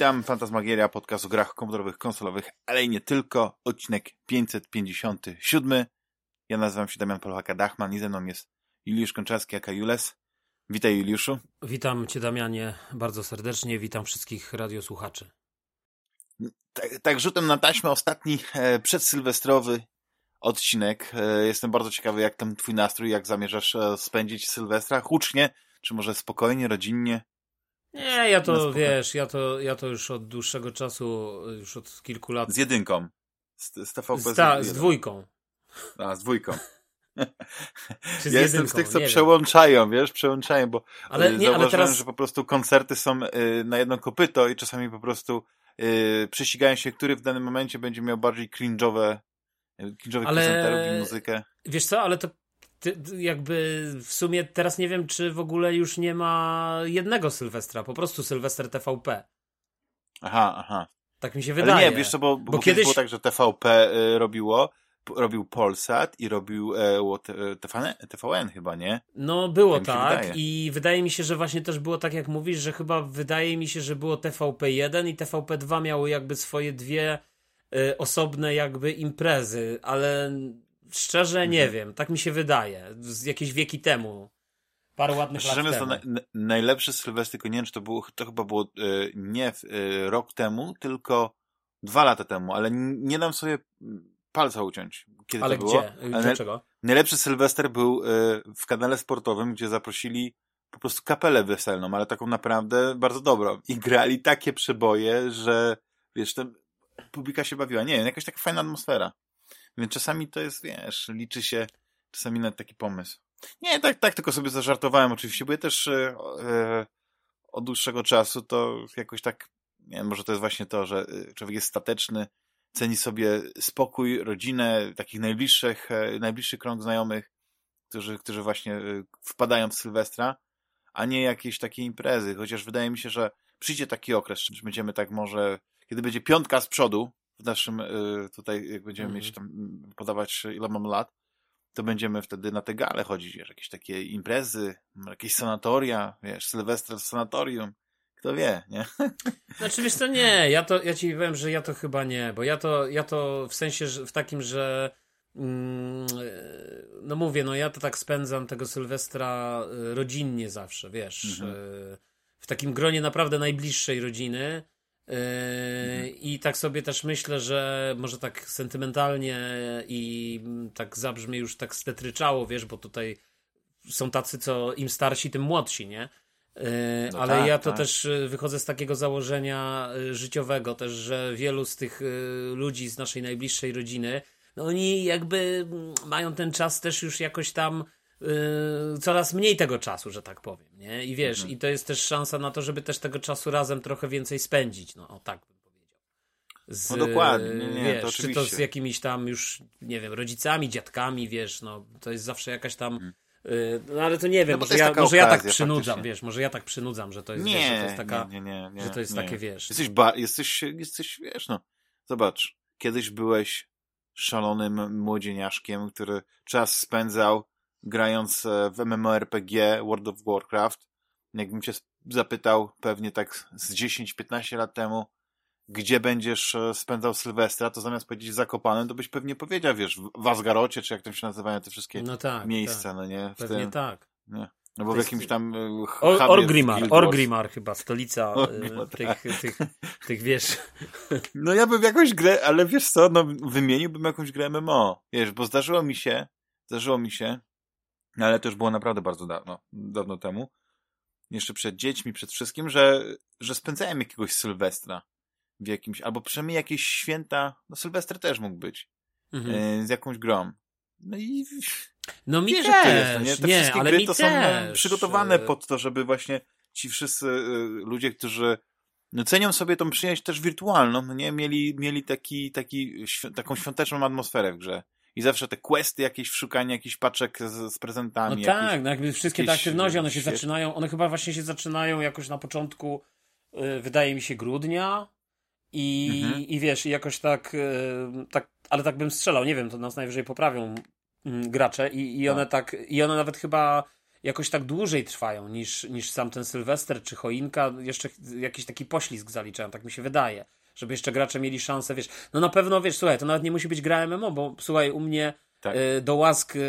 Witam, Fantasmagieria, podcast o grach komputerowych, konsolowych, ale i nie tylko. Odcinek 557. Ja nazywam się Damian Polchaka-Dachman i ze mną jest Juliusz Konczarski, aka Jules. Witaj Juliuszu. Witam Cię Damianie bardzo serdecznie, witam wszystkich radiosłuchaczy. Tak, tak rzutem na taśmę ostatni e, przedsylwestrowy odcinek. E, jestem bardzo ciekawy, jak tam twój nastrój, jak zamierzasz e, spędzić Sylwestra? Hucznie, czy może spokojnie, rodzinnie? Nie, ja to, wiesz, ja to, ja to już od dłuższego czasu, już od kilku lat... Z jedynką. Z, z TVP z, ta, z dwójką. A, z dwójką. Czy z ja jedynką, jestem z tych, co przełączają, wiem. wiesz, przełączają, bo ale, y, nie, ale teraz... że po prostu koncerty są y, na jedno kopyto i czasami po prostu y, prześcigają się, który w danym momencie będzie miał bardziej cringe'owe, cringe'owych Ale- prezenterów i muzykę. Wiesz co, ale to ty, jakby w sumie teraz nie wiem, czy w ogóle już nie ma jednego Sylwestra, po prostu Sylwester TVP. Aha, aha. Tak mi się Ale wydaje. nie, wiesz co, bo, bo, Bo kiedyś było tak, że TVP y, robiło, p- robił Polsat i robił e, te- e, TVN, TVN chyba, nie? No było Tak tak wydaje. i wydaje mi się, że właśnie też było tak jak mówisz, że chyba wydaje mi się, że było TVP1 i TVP2 miały jakby swoje dwie y, osobne jakby imprezy, ale szczerze nie Mhm. wiem, tak mi się wydaje, z jakieś wieki temu, parę ładnych lat Szczerze to temu. na, na, najlepszy Sylwester, tylko nie wiem, czy to, było, to chyba było e, nie e, rok temu, tylko dwa lata temu, ale nie dam sobie palca uciąć, kiedy Ale to było. gdzie? Ale Dlaczego? Najlepszy Sylwester był e, w kanale sportowym, gdzie zaprosili po prostu kapelę weselną, ale taką naprawdę bardzo dobrą. I grali takie przeboje, że wiesz, tam publika się bawiła. Nie wiem, jakaś taka fajna atmosfera. Więc czasami to jest, wiesz, liczy się czasami nawet taki pomysł. Nie, tak, tak tylko sobie zażartowałem oczywiście, bo ja też e, e, od dłuższego czasu to jakoś tak, nie wiem, może to jest właśnie to, że e, człowiek jest stateczny, ceni sobie spokój, rodzinę, takich najbliższych, e, najbliższy krąg znajomych, którzy, którzy właśnie wpadają w Sylwestra, a nie jakieś takie imprezy, chociaż wydaje mi się, że przyjdzie taki okres, że będziemy tak może, kiedy będzie piątka z przodu, w naszym, e, tutaj jak będziemy Mhm. mieć tam mm, podawać ile mam lat, to będziemy wtedy na te gale chodzić, wiesz, jakieś takie imprezy, jakieś sanatoria, wiesz, Sylwester w sanatorium, kto wie, nie? Znaczy wiesz co, nie, ja to, ja ci powiem, że ja to chyba nie, bo ja to, ja to w sensie, że, w takim, że mm, e, no mówię, no ja to tak spędzam tego Sylwestra e, rodzinnie zawsze, wiesz, Mhm. e, w takim gronie naprawdę najbliższej rodziny e, Mhm. i tak sobie też myślę, że może tak sentymentalnie i tak zabrzmi już tak stetryczało, wiesz, bo tutaj są tacy, co im starsi, tym młodsi, nie? E, No ale tak, ja to tak. też e, wychodzę z takiego założenia życiowego też, że wielu z tych ludzi z naszej najbliższej rodziny, no oni jakby mają ten czas też już jakoś tam e, coraz mniej tego czasu, że tak powiem, nie? I wiesz, Mhm. i to jest też szansa na to, żeby też tego czasu razem trochę więcej spędzić, no o tak bym powiedział. Z, No dokładnie, nie, nie, wiesz, to czy to z jakimiś tam już, nie wiem, rodzicami, dziadkami, wiesz, no to jest zawsze jakaś tam Mhm. y, no ale to nie wiem, No może, ja, może ja tak przynudzam, faktycznie. wiesz, może ja tak przynudzam, że to jest, Nie, wiesz, że to jest taka, nie, nie, nie, że to jest takie, wiesz. Jesteś, ba- jesteś, jesteś, wiesz, no, zobacz, kiedyś byłeś szalonym młodzieniaszkiem, który czas spędzał grając e, w MMORPG World of Warcraft. Jakbym cię zapytał pewnie tak z 10-15 lat temu, gdzie będziesz e, spędzał Sylwestra, to zamiast powiedzieć Zakopanem, to byś pewnie powiedział, wiesz, w Asgarocie, czy jak tam się nazywają te wszystkie no tak, miejsca, tak. no nie? W Pewnie tym, tak. nie. No bo w jakimś tam e, Or, Orgrimmar. Orgrimmar chyba, stolica Orgrimmar, y, tych, tych, tych, wiesz, No ja bym jakąś grę, ale wiesz co, no wymieniłbym jakąś grę MMO. Wiesz, bo zdarzyło mi się, zdarzyło mi się, ale to już było naprawdę bardzo dawno, dawno temu, jeszcze przed dziećmi, przed wszystkim, że, że spędzałem jakiegoś Sylwestra w jakimś, albo przynajmniej jakieś święta, no Sylwester też mógł być, mhm. e, z jakąś grą. No i no mi wiesz, też, jest, no nie? Te nie, wszystkie ale gry to też. są no, przygotowane pod to, żeby właśnie ci wszyscy y, ludzie, którzy no, cenią sobie tą przyjaźń też wirtualną, no nie? Mieli, mieli taki, taki, taką świąteczną atmosferę w grze. I zawsze te questy, jakieś szukanie jakichś paczek z, z prezentami. No jakichś- tak, no jakby wszystkie te jakieś, aktywności, one się zaczynają, one chyba właśnie się zaczynają jakoś na początku, y, wydaje mi się, grudnia i, Mhm. i wiesz, i jakoś tak, y, tak, ale tak bym strzelał, nie wiem, to nas najwyżej poprawią mm, gracze i, i one tak, i one nawet chyba jakoś tak dłużej trwają niż, niż sam ten Sylwester czy choinka. Jeszcze jakiś taki poślizg zaliczają, tak mi się wydaje. Żeby jeszcze gracze mieli szansę, wiesz. No na pewno, wiesz, słuchaj, to nawet nie musi być gra MMO, bo słuchaj, u mnie tak. y, do łask y,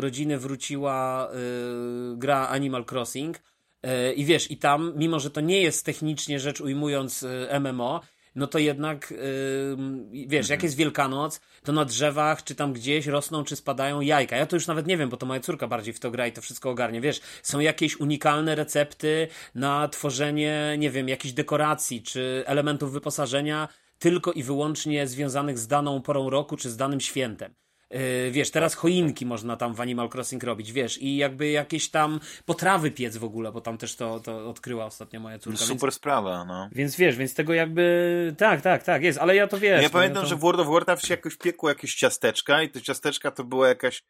rodziny wróciła y, gra Animal Crossing y, i wiesz, i tam, mimo że to nie jest technicznie rzecz ujmując y, MMO, no to jednak, yy, wiesz, jak mhm. jest Wielkanoc, to na drzewach, czy tam gdzieś rosną, czy spadają jajka. Ja to już nawet nie wiem, bo to moja córka bardziej w to gra i to wszystko ogarnie. Wiesz, są jakieś unikalne recepty na tworzenie, nie wiem, jakichś dekoracji, czy elementów wyposażenia tylko i wyłącznie związanych z daną porą roku, czy z danym świętem. Yy, wiesz, teraz choinki można tam w Animal Crossing robić, wiesz, i jakby jakieś tam potrawy piec w ogóle, bo tam też to, to odkryła ostatnio moja córka. Super więc, sprawa, no. Więc wiesz, więc tego jakby, tak, tak, tak, jest, ale ja to wiesz. Ja no, pamiętam, to... że w World of Warcraft się jakoś piekło jakieś ciasteczka i te ciasteczka to była jakaś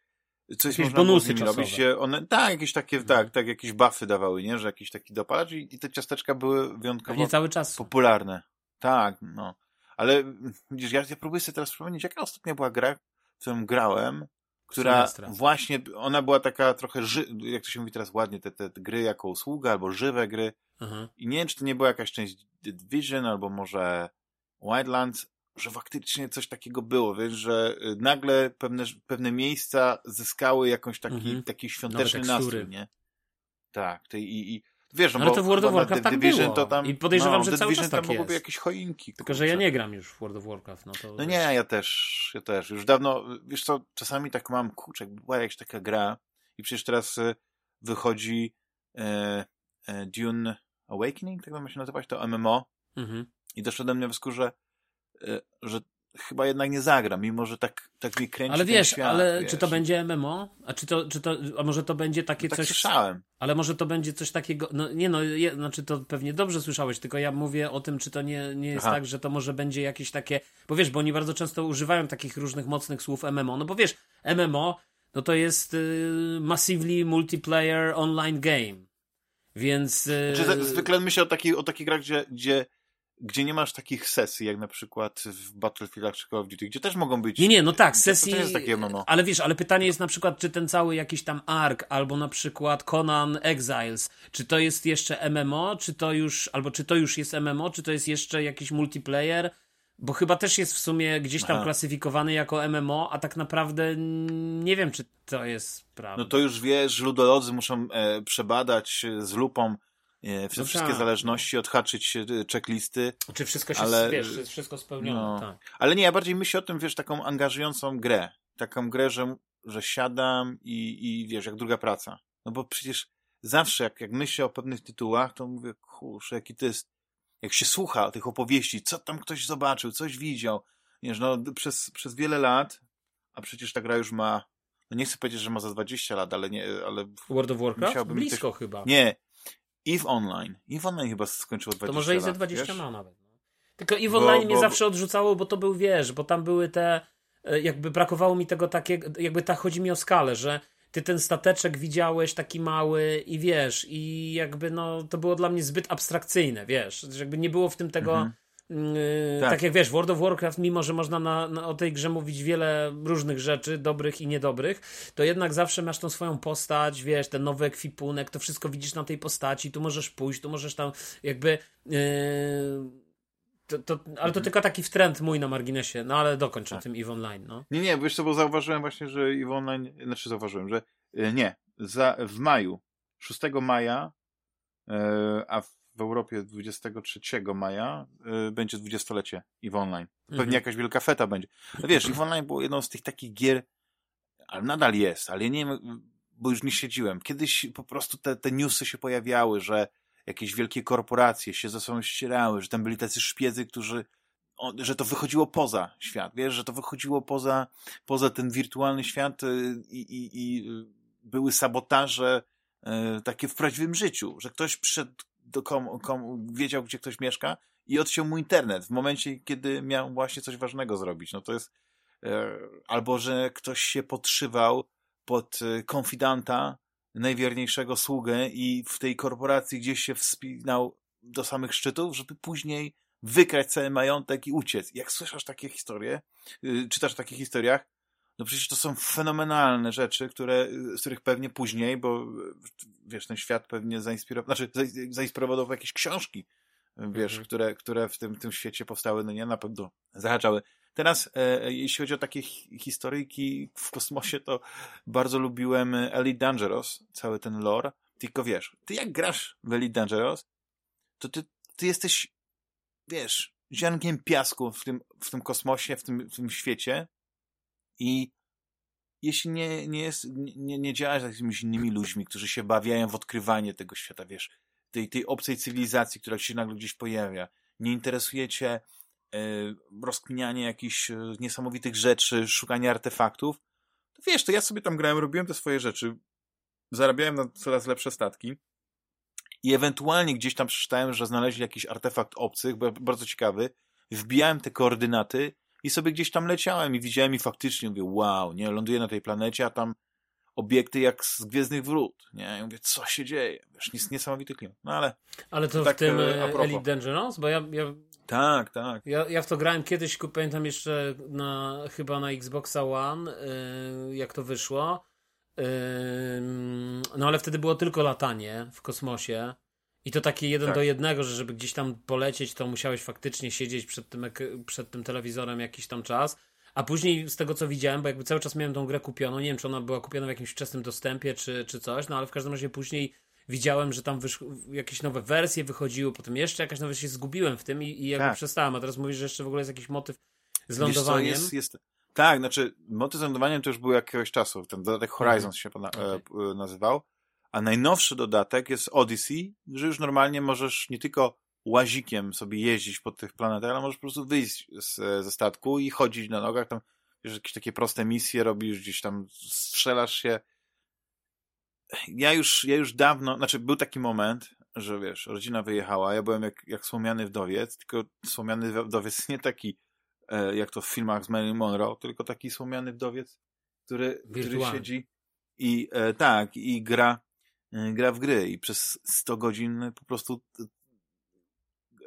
coś jakieś bonusy było robić. One, tak, jakieś takie, mhm. tak, tak, jakieś buffy dawały, nie, że jakiś taki dopalacz i, i te ciasteczka były wyjątkowo nie cały czas. popularne. Tak, no. Ale widzisz, ja, ja próbuję sobie teraz przypomnieć, jaka ostatnia była gra, którą grałem, która właśnie, ona była taka trochę, ży, jak to się mówi teraz ładnie, te, te gry jako usługa, albo żywe gry. Mhm. I nie wiem, czy to nie była jakaś część Division, albo może Wildlands, że faktycznie coś takiego było, wiesz, że y, nagle pewne, pewne miejsca zyskały jakąś taki, mhm. taki świąteczny nastrój, nie? Tak, i, i Wiesz, no, ale to w World of Warcraft tak Division było. To tam, I podejrzewam, no, że cały czas tak tam mogłyby jakieś choinki. Tylko, kurczę. że ja nie gram już w World of Warcraft. No, to no nie, ja też, ja też. Już dawno, wiesz co, czasami tak mam, kurczę, była jakaś taka gra i przecież teraz y, wychodzi e, e, Dune Awakening, tak ma się nazywać, to MMO. Mhm. I doszło do mnie wniosku, że, e, że chyba jednak nie zagra, mimo że tak, tak mi kręci Ale wiesz, świat, ale wiesz. czy to będzie MMO? A czy to, czy to, a może to będzie takie no tak coś... słyszałem. Ale może to będzie coś takiego, no nie no, je, znaczy to pewnie dobrze słyszałeś, tylko ja mówię o tym, czy to nie, nie jest Aha. tak, że to może będzie jakieś takie, bo wiesz, bo oni bardzo często używają takich różnych mocnych słów MMO, no bo wiesz, MMO, no to jest y, Massively Multiplayer Online Game, więc... Y, znaczy, zwykle myślę o takich, o takich grach, gdzie, gdzie gdzie nie masz takich sesji, jak na przykład w Battlefieldach czy Call of Duty, gdzie też mogą być... Nie, nie, no tak, sesji... To jest takie MMO. Ale wiesz, ale pytanie jest na przykład, czy ten cały jakiś tam ARK, albo na przykład Conan Exiles, czy to jest jeszcze MMO, czy to już, albo czy to już jest MMO, czy to jest jeszcze jakiś multiplayer, bo chyba też jest w sumie gdzieś tam Aha. klasyfikowany jako MMO, a tak naprawdę nie wiem, czy to jest prawda. No to już wiesz, ludolodzy muszą e, przebadać z lupą E, no wszystkie tak. zależności, odhaczyć e, checklisty. Czy wszystko się, ale, wiesz, jest wszystko spełnione, no. tak. Ale nie, ja bardziej myślę o tym, wiesz, taką angażującą grę. Taką grę, że, że siadam i, i wiesz, jak druga praca. No bo przecież zawsze, jak, jak myślę o pewnych tytułach, to mówię, kurczę, jaki to jest, jak się słucha tych opowieści, co tam ktoś zobaczył, coś widział. Wiesz, no przez, przez wiele lat, a przecież ta gra już ma, no nie chcę powiedzieć, że ma za 20 lat, ale nie, ale... World of Warcraft? Blisko chyba. Nie, EVE Online. EVE Online chyba skończyło 20 lat. To może i ze 20 wiesz? ma nawet. No. Tylko EVE Online bo, mnie bo... zawsze odrzucało, bo to był, wiesz, bo tam były te, e, jakby brakowało mi tego takiego, jakby tak chodzi mi o skalę, że ty ten stateczek widziałeś taki mały i wiesz, i jakby no, to było dla mnie zbyt abstrakcyjne, wiesz, jakby nie było w tym tego, mhm. Yy, tak. tak. jak wiesz, World of Warcraft, mimo że można na, na, o tej grze mówić wiele różnych rzeczy, dobrych i niedobrych, to jednak zawsze masz tą swoją postać, wiesz, ten nowy ekwipunek, to wszystko widzisz na tej postaci, tu możesz pójść, tu możesz tam jakby. Yy, to, to, ale to mhm. tylko taki trend mój na marginesie, no ale dokończę tak. tym EVE Online, no. Nie, nie, wiesz co, bo zauważyłem właśnie, że EVE Online, znaczy zauważyłem, że yy, nie, za, w maju, 6 maja, yy, a w w Europie 23 maja y, będzie dwudziestolecie EVE Online. Pewnie mhm. jakaś wielka feta będzie. No wiesz, EVE Online było jedną z tych takich gier, ale nadal jest, ale ja nie wiem, bo już nie siedziłem. Kiedyś po prostu te, te newsy się pojawiały, że jakieś wielkie korporacje się ze sobą ścierały, że tam byli tacy szpiedzy, którzy że to wychodziło poza świat, wiesz, że to wychodziło poza, poza ten wirtualny świat y, i, i, i były sabotaże y, takie w prawdziwym życiu, że ktoś przed do wiedział, gdzie ktoś mieszka i odciął mu internet w momencie, kiedy miał właśnie coś ważnego zrobić. No to jest e, albo, że ktoś się podszywał pod e, konfidanta, najwierniejszego sługę i w tej korporacji gdzieś się wspinał do samych szczytów, żeby później wykrać cały majątek i uciec. Jak słyszysz takie historie, y, czytasz o takich historiach, no przecież to są fenomenalne rzeczy, które, z których pewnie później, bo wiesz, ten świat pewnie zainspirował, znaczy zainspirował jakieś książki, wiesz, mhm. które, które w tym, tym świecie powstały, no nie, na pewno zahaczały. Teraz, e, jeśli chodzi o takie historyjki w kosmosie, to bardzo lubiłem Elite Dangerous, cały ten lore. Tylko wiesz, ty jak grasz w Elite Dangerous, to ty, ty jesteś, wiesz, ziarnkiem piasku w tym, w tym kosmosie, w tym, w tym świecie i jeśli nie, nie, jest, nie, nie działasz z jakimiś innymi ludźmi, którzy się bawiają w odkrywanie tego świata, wiesz, tej, tej obcej cywilizacji, która się nagle gdzieś pojawia, nie interesujecie e, rozkminianie jakichś e, niesamowitych rzeczy, szukanie artefaktów, to wiesz, to ja sobie tam grałem, robiłem te swoje rzeczy, zarabiałem na coraz lepsze statki i ewentualnie gdzieś tam przeczytałem, że znaleźli jakiś artefakt obcych, bardzo ciekawy, wbijałem te koordynaty i sobie gdzieś tam leciałem i widziałem i faktycznie mówię, wow, nie, ląduję na tej planecie, a tam obiekty jak z Gwiezdnych Wrót, nie, I mówię, co się dzieje, wiesz, niesamowity klimat, no ale... Ale to tak, w tym e, Elite Dangerous? Bo ja, ja... Tak, tak. Ja, ja w to grałem kiedyś, pamiętam jeszcze na, chyba na Xboxa One, yy, jak to wyszło, no ale wtedy było tylko latanie w kosmosie. I to takie jeden tak. do jednego, że żeby gdzieś tam polecieć, to musiałeś faktycznie siedzieć przed tym, przed tym telewizorem jakiś tam czas. A później z tego co widziałem, bo jakby cały czas miałem tą grę kupioną, nie wiem czy ona była kupiona w jakimś wczesnym dostępie czy, czy coś, no ale w każdym razie później widziałem, że tam jakieś nowe wersje wychodziły, potem jeszcze jakaś nowa się zgubiłem w tym i, i jakby tak. przestałem. A teraz mówisz, że jeszcze w ogóle jest jakiś motyw z lądowaniem. Wiesz co, jest, jest, tak, znaczy moty z lądowaniem to już był jakiegoś czasu. Ten dodatek mhm. Horizons się okay. E, nazywał. A najnowszy dodatek jest Odyssey, że już normalnie możesz nie tylko łazikiem sobie jeździć po tych planetach, ale możesz po prostu wyjść z, ze statku i chodzić na nogach. Tam wiesz, jakieś takie proste misje robisz, gdzieś tam strzelasz się. Ja już, ja już dawno, znaczy był taki moment, że wiesz, rodzina wyjechała, ja byłem jak, jak słomiany wdowiec, tylko słomiany wdowiec nie taki E, jak to w filmach z Marilyn Monroe, tylko taki słomiany wdowiec, który, który siedzi i e, tak, i gra, gra w gry i przez 100 godzin po prostu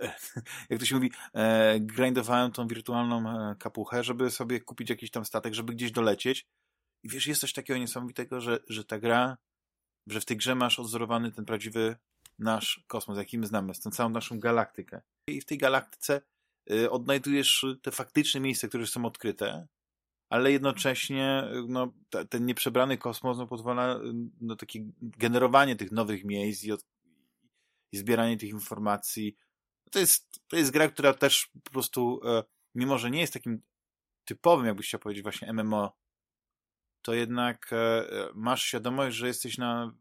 e, jak to się mówi, e, grindowałem tą wirtualną e, kapuchę, żeby sobie kupić jakiś tam statek, żeby gdzieś dolecieć. I wiesz, jest coś takiego niesamowitego, że, że ta gra, że w tej grze masz odzorowany ten prawdziwy nasz kosmos, jaki my znamy, tę całą naszą galaktykę. I w tej galaktyce Y, odnajdujesz te faktyczne miejsca, które są odkryte, ale jednocześnie no, ten nieprzebrany kosmos no, pozwala y, no, takie generowanie tych nowych miejsc i, od, i zbieranie tych informacji. To jest, to jest gra, która też po prostu, e, mimo że nie jest takim typowym, jakbyś chciał powiedzieć, właśnie MMO, to jednak e, masz świadomość, że jesteś na,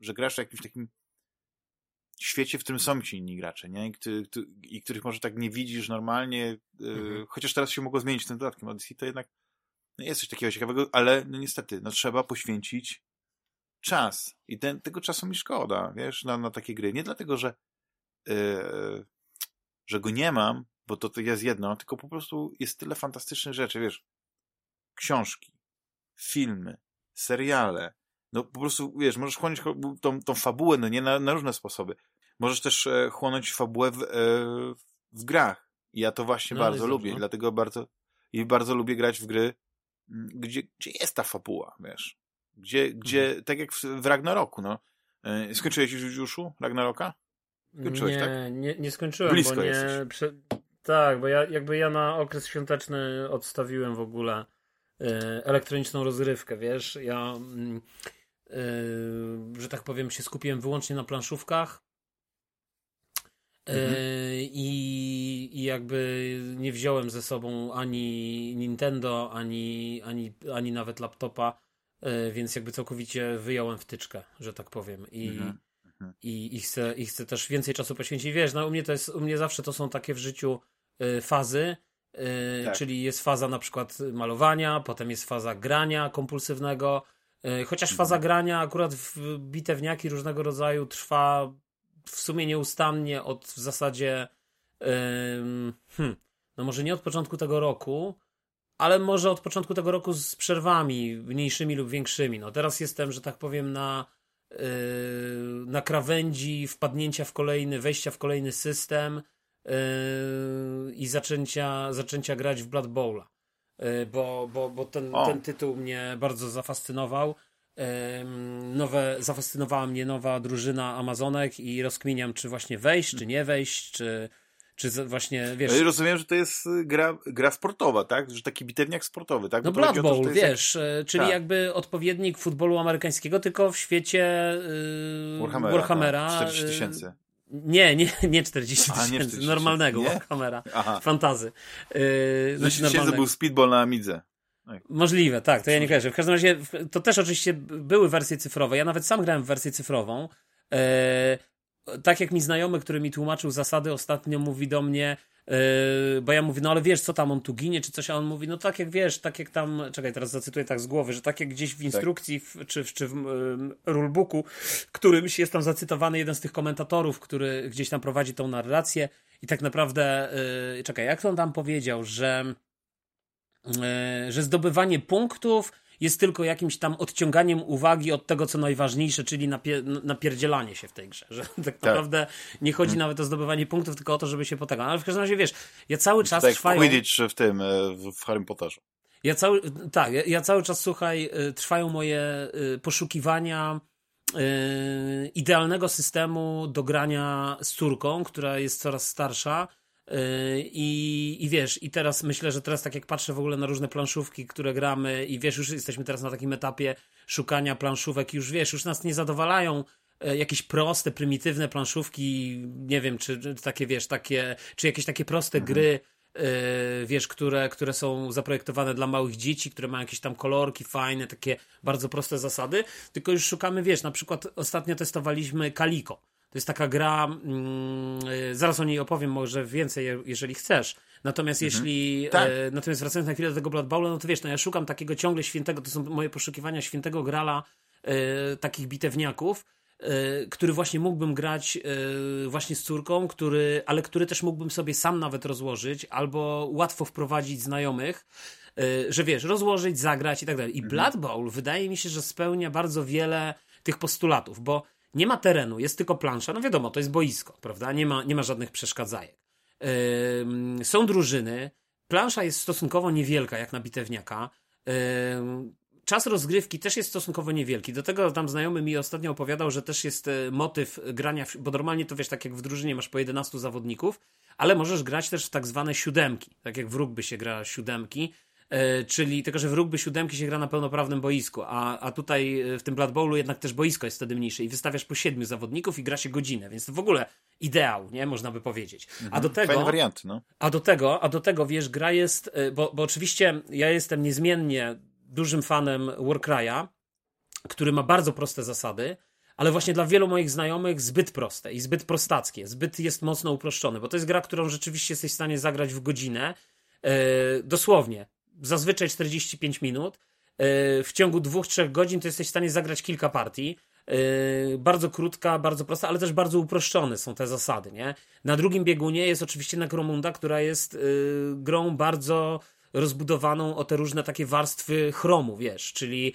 że grasz w jakimś takim świecie, w którym są ci inni gracze, nie? I, i których może tak nie widzisz normalnie, y, mhm. chociaż teraz się mogło zmienić tym dodatkiem Odyssey, to jednak no jest coś takiego ciekawego, ale no niestety, no trzeba poświęcić czas. I ten, tego czasu mi szkoda, wiesz, na, na takie gry. Nie dlatego, że yy, że go nie mam, bo to, to jest jedno, tylko po prostu jest tyle fantastycznych rzeczy, wiesz, książki, filmy, seriale, no po prostu, wiesz, możesz chłonąć tą, tą fabułę, no nie, na, na różne sposoby. Możesz też e, chłonąć fabułę w, e, w grach. I ja to właśnie no, bardzo lubię, no. dlatego bardzo i bardzo lubię grać w gry, gdzie, gdzie jest ta fabuła, wiesz. Gdzie, gdzie mhm. tak jak w, w Ragnaroku, no. E, skończyłeś już Juszu Ragnaroka? Skończyłeś, nie, tak? Nie, nie skończyłem, Blisko bo nie... Tak, bo ja jakby ja na okres świąteczny odstawiłem w ogóle e, elektroniczną rozrywkę, wiesz, ja mm, Yy, że tak powiem, się skupiłem wyłącznie na planszówkach. Mhm. I, I jakby nie wziąłem ze sobą ani Nintendo, ani, ani, ani nawet laptopa, yy, więc jakby całkowicie wyjąłem wtyczkę, że tak powiem. I, mhm. i, i, chcę, i chcę też więcej czasu poświęcić. Wiesz, no u mnie to jest, u mnie zawsze to są takie w życiu fazy, tak. czyli jest faza na przykład malowania, potem jest faza grania kompulsywnego, E, chociaż faza mhm. grania akurat w bitewniaki różnego rodzaju trwa w sumie nieustannie od w zasadzie hmm, no może nie od początku tego roku, ale może od początku tego roku z przerwami mniejszymi lub większymi. No teraz jestem, że tak powiem, na, yy, na krawędzi wpadnięcia w kolejny, wejścia w kolejny system yy, i zaczęcia, zaczęcia grać w Blood Bowla. bo, bo, bo ten, ten tytuł mnie bardzo zafascynował. Nowe, zafascynowała mnie nowa drużyna Amazonek i rozkminiam, czy właśnie wejść, czy nie wejść, czy, czy właśnie, wiesz... No rozumiem, że to jest y, gra, gra sportowa, tak? Że taki bitewniak sportowy, tak? No Blood Bowl, to, wiesz, jak... czyli tak. jakby odpowiednik futbolu amerykańskiego, tylko w świecie yy, Warhammera, Warhammera tak. 40 tysięcy. Nie, nie, nie 40 tysięcy, normalnego nie? Warhammera, fantazy. Yy, znaczy, normalnego. był speedball na Amidze. Możliwe, tak, to ja nie kojarzę. W każdym razie to też oczywiście były wersje cyfrowe. Ja nawet sam grałem w wersję cyfrową. E, tak jak mi znajomy, który mi tłumaczył zasady ostatnio mówi do mnie, Yy, bo ja mówię, no ale wiesz, co tam on tu ginie, czy coś, a on mówi, no tak jak wiesz, tak jak tam, czekaj, teraz zacytuję tak z głowy, że tak jak gdzieś w instrukcji, w, czy, czy w yy, rulebooku, którymś jest tam zacytowany jeden z tych komentatorów, który gdzieś tam prowadzi tą narrację i tak naprawdę, yy, czekaj, jak to on tam powiedział, że E, że zdobywanie punktów jest tylko jakimś tam odciąganiem uwagi od tego, co najważniejsze, czyli napier napierdzielanie się w tej grze. Że tak, tak. naprawdę nie chodzi hmm. nawet o zdobywanie punktów, tylko o to, żeby się potagać. Ale w każdym razie, wiesz, ja cały czas tak trwają... Quidditch w tym, e, w Harry Potterze. Ja cały, tak, ja, ja cały czas, słuchaj, e, trwają moje poszukiwania idealnego systemu do grania z córką, która jest coraz starsza, i, I wiesz, i teraz myślę, że teraz tak jak patrzę w ogóle na różne planszówki, które gramy i wiesz, już jesteśmy teraz na takim etapie szukania planszówek, już wiesz, już nas nie zadowalają e, jakieś proste, prymitywne planszówki, nie wiem, czy, czy takie, wiesz, takie, czy jakieś takie proste mhm. gry, yy, wiesz, które, które są zaprojektowane dla małych dzieci, które mają jakieś tam kolorki fajne, takie bardzo proste zasady, tylko już szukamy, wiesz, na przykład ostatnio testowaliśmy Kaliko to jest taka gra, mm, y, zaraz o niej opowiem może więcej, jeżeli chcesz. Natomiast mhm. jeśli, tak. e, natomiast wracając na chwilę do tego Blood Bowla, no to wiesz, no ja szukam takiego ciągle świętego, to są moje poszukiwania świętego grala e, takich bitewniaków, e, który właśnie mógłbym grać e, właśnie z córką, który, ale który też mógłbym sobie sam nawet rozłożyć, albo łatwo wprowadzić znajomych, e, że wiesz, rozłożyć, zagrać i tak dalej. I mhm. Blood Bowl wydaje mi się, że spełnia bardzo wiele tych postulatów, bo nie ma terenu, jest tylko plansza. No wiadomo, to jest boisko, prawda? Nie ma, nie ma żadnych przeszkadzajek. Yy, są drużyny. Plansza jest stosunkowo niewielka, jak na bitewniaka. Yy, czas rozgrywki też jest stosunkowo niewielki. Do tego tam znajomy mi ostatnio opowiadał, że też jest e, motyw grania, bo normalnie to wiesz, tak jak w drużynie masz po 11 zawodników, ale możesz grać też w tak zwane siódemki. Tak jak w rugby się gra siódemki, czyli tylko, że w rugby siódemki się gra na pełnoprawnym boisku, a, a tutaj e, w tym Blood Bowlu jednak też boisko jest wtedy mniejsze i wystawiasz po siedmiu zawodników i gra się godzinę, więc to w ogóle ideał, nie? Można by powiedzieć. A mhm. do tego... Fajny wariant, no. A do tego, a do tego, wiesz, gra jest, e, bo, bo oczywiście ja jestem niezmiennie dużym fanem Warcry'a, który ma bardzo proste zasady, ale właśnie dla wielu moich znajomych zbyt proste i zbyt prostackie, zbyt jest mocno uproszczone, bo to jest gra, którą rzeczywiście jesteś w stanie zagrać w godzinę, yy, dosłownie zazwyczaj 45 minut. E, w ciągu dwóch, trzech godzin to jesteś w stanie zagrać kilka partii. E, bardzo krótka, bardzo prosta, ale też bardzo uproszczone są te zasady, nie? Na drugim biegunie jest oczywiście Necromunda, która jest e, grą bardzo rozbudowaną o te różne takie warstwy chromu, wiesz, czyli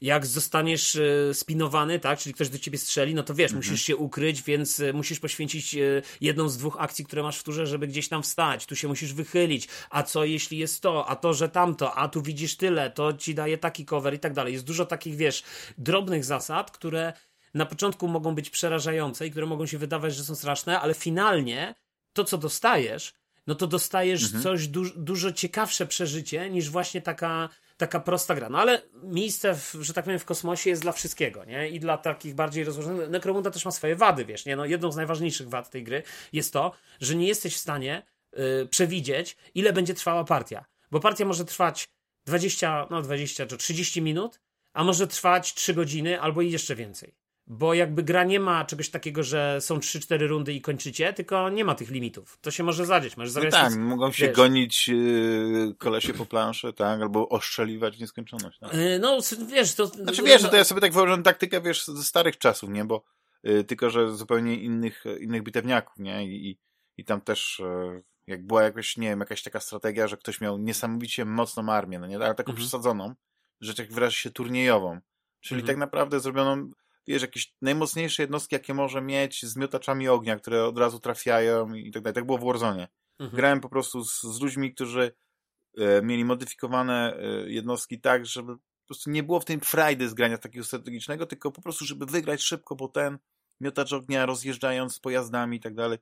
jak zostaniesz e, spinowany, tak, czyli ktoś do ciebie strzeli, no to wiesz, mhm. musisz się ukryć, więc e, musisz poświęcić jedną z dwóch akcji, które masz w turze, żeby gdzieś tam wstać, tu się musisz wychylić, a co jeśli jest to, a to, że tamto, a tu widzisz tyle, to ci daje taki cover i tak dalej. Jest dużo takich, wiesz, drobnych zasad, które na początku mogą być przerażające i które mogą się wydawać, że są straszne, ale finalnie to, co dostajesz, no to dostajesz mhm. coś du dużo ciekawsze przeżycie niż właśnie taka taka prosta gra. No ale miejsce, w, że tak powiem, w kosmosie jest dla wszystkiego, nie? I dla takich bardziej rozłożonych. Necromunda też ma swoje wady, wiesz, nie? No jedną z najważniejszych wad tej gry jest to, że nie jesteś w stanie yy, przewidzieć, ile będzie trwała partia. Bo partia może trwać 20, no 20 czy 30 minut, a może trwać 3 godziny albo i jeszcze więcej bo jakby gra nie ma czegoś takiego, że są 3-4 rundy i kończycie, tylko nie ma tych limitów. To się może zadzieć. Możesz no tak, mogą się wiesz, gonić yy, kolesie po planszy, tak, albo oszczeliwać w nieskończoność. Tak? Yy, no, wiesz, to... Znaczy wiesz, no, to ja sobie tak wyobrażam taktykę, wiesz, ze starych czasów, nie, bo yy, tylko, że zupełnie innych, innych bitewniaków, nie, i, i tam też... Yy, jak była jakoś, nie wiem, jakaś taka strategia, że ktoś miał niesamowicie mocną armię, no nie, ale taką mhm. przesadzoną, że tak wyrażę się turniejową. Czyli mhm. tak naprawdę zrobioną wiesz, jakieś najmocniejsze jednostki, jakie może mieć z miotaczami ognia, które od razu trafiają i tak dalej. Tak było w Warzone. Mhm. Grałem po prostu z, z ludźmi, którzy e, mieli modyfikowane e, jednostki tak, żeby po prostu nie było w tym frajdy z grania takiego strategicznego, tylko po prostu, żeby wygrać szybko, bo ten miotacz ognia rozjeżdżając z pojazdami i tak dalej,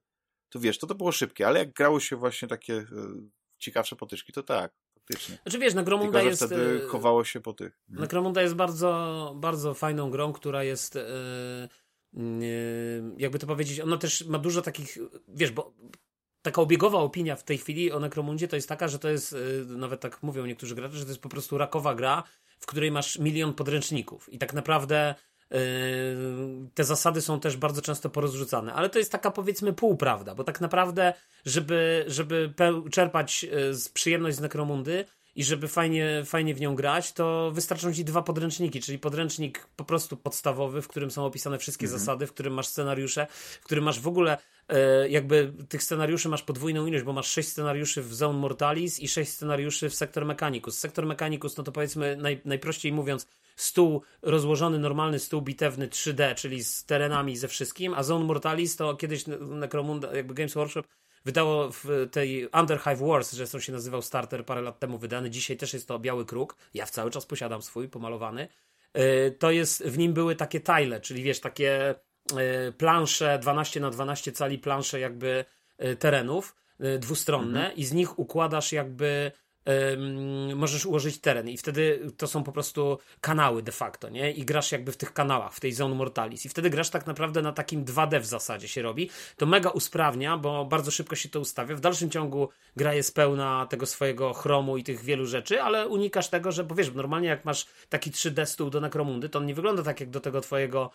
to wiesz, to to było szybkie, ale jak grało się właśnie takie e, ciekawsze potyczki, to tak, faktycznie. Znaczy wiesz, Necromunda Tylko, jest... wtedy e, chowało się po tych. Necromunda jest bardzo, bardzo fajną grą, która jest e, jakby to powiedzieć, ona też ma dużo takich, wiesz, bo taka obiegowa opinia w tej chwili o Necromundzie to jest taka, że to jest, e, nawet tak mówią niektórzy gracze, że to jest po prostu rakowa gra, w której masz milion podręczników i tak naprawdę te zasady są też bardzo często porozrzucane, ale to jest taka powiedzmy półprawda, bo tak naprawdę, żeby, żeby czerpać e, z przyjemność z Necromundy i żeby fajnie, fajnie w nią grać, to wystarczą ci dwa podręczniki, czyli podręcznik po prostu podstawowy, w którym są opisane wszystkie zasady, w którym masz scenariusze, w którym masz w ogóle e, jakby tych scenariuszy masz podwójną ilość, bo masz sześć scenariuszy w Zone Mortalis i sześć scenariuszy w Sector Mechanicus. Sector Mechanicus, no to powiedzmy naj, najprościej mówiąc, stół rozłożony, normalny stół bitewny 3D, czyli z terenami, ze wszystkim, a Zone Mortalis to kiedyś Necromunda, jakby Games Workshop wydało w tej Underhive Wars, że zresztą się nazywał Starter parę lat temu wydany, dzisiaj też jest to Biały Kruk, ja w cały czas posiadam swój, pomalowany, Yy, to jest, w nim były takie tile, czyli wiesz, takie yy, plansze, 12 na 12 cali plansze jakby yy, terenów dwustronne i z nich układasz jakby możesz ułożyć teren i wtedy to są po prostu kanały de facto, nie? I grasz jakby w tych kanałach, w tej Zone Mortalis i wtedy grasz tak naprawdę na takim 2D w zasadzie się robi. To mega usprawnia, bo bardzo szybko się to ustawia. W dalszym ciągu gra jest pełna tego swojego chromu i tych wielu rzeczy, ale unikasz tego, że, bo wiesz, normalnie jak masz taki 3D stół do Necromundy, to on nie wygląda tak jak do tego twojego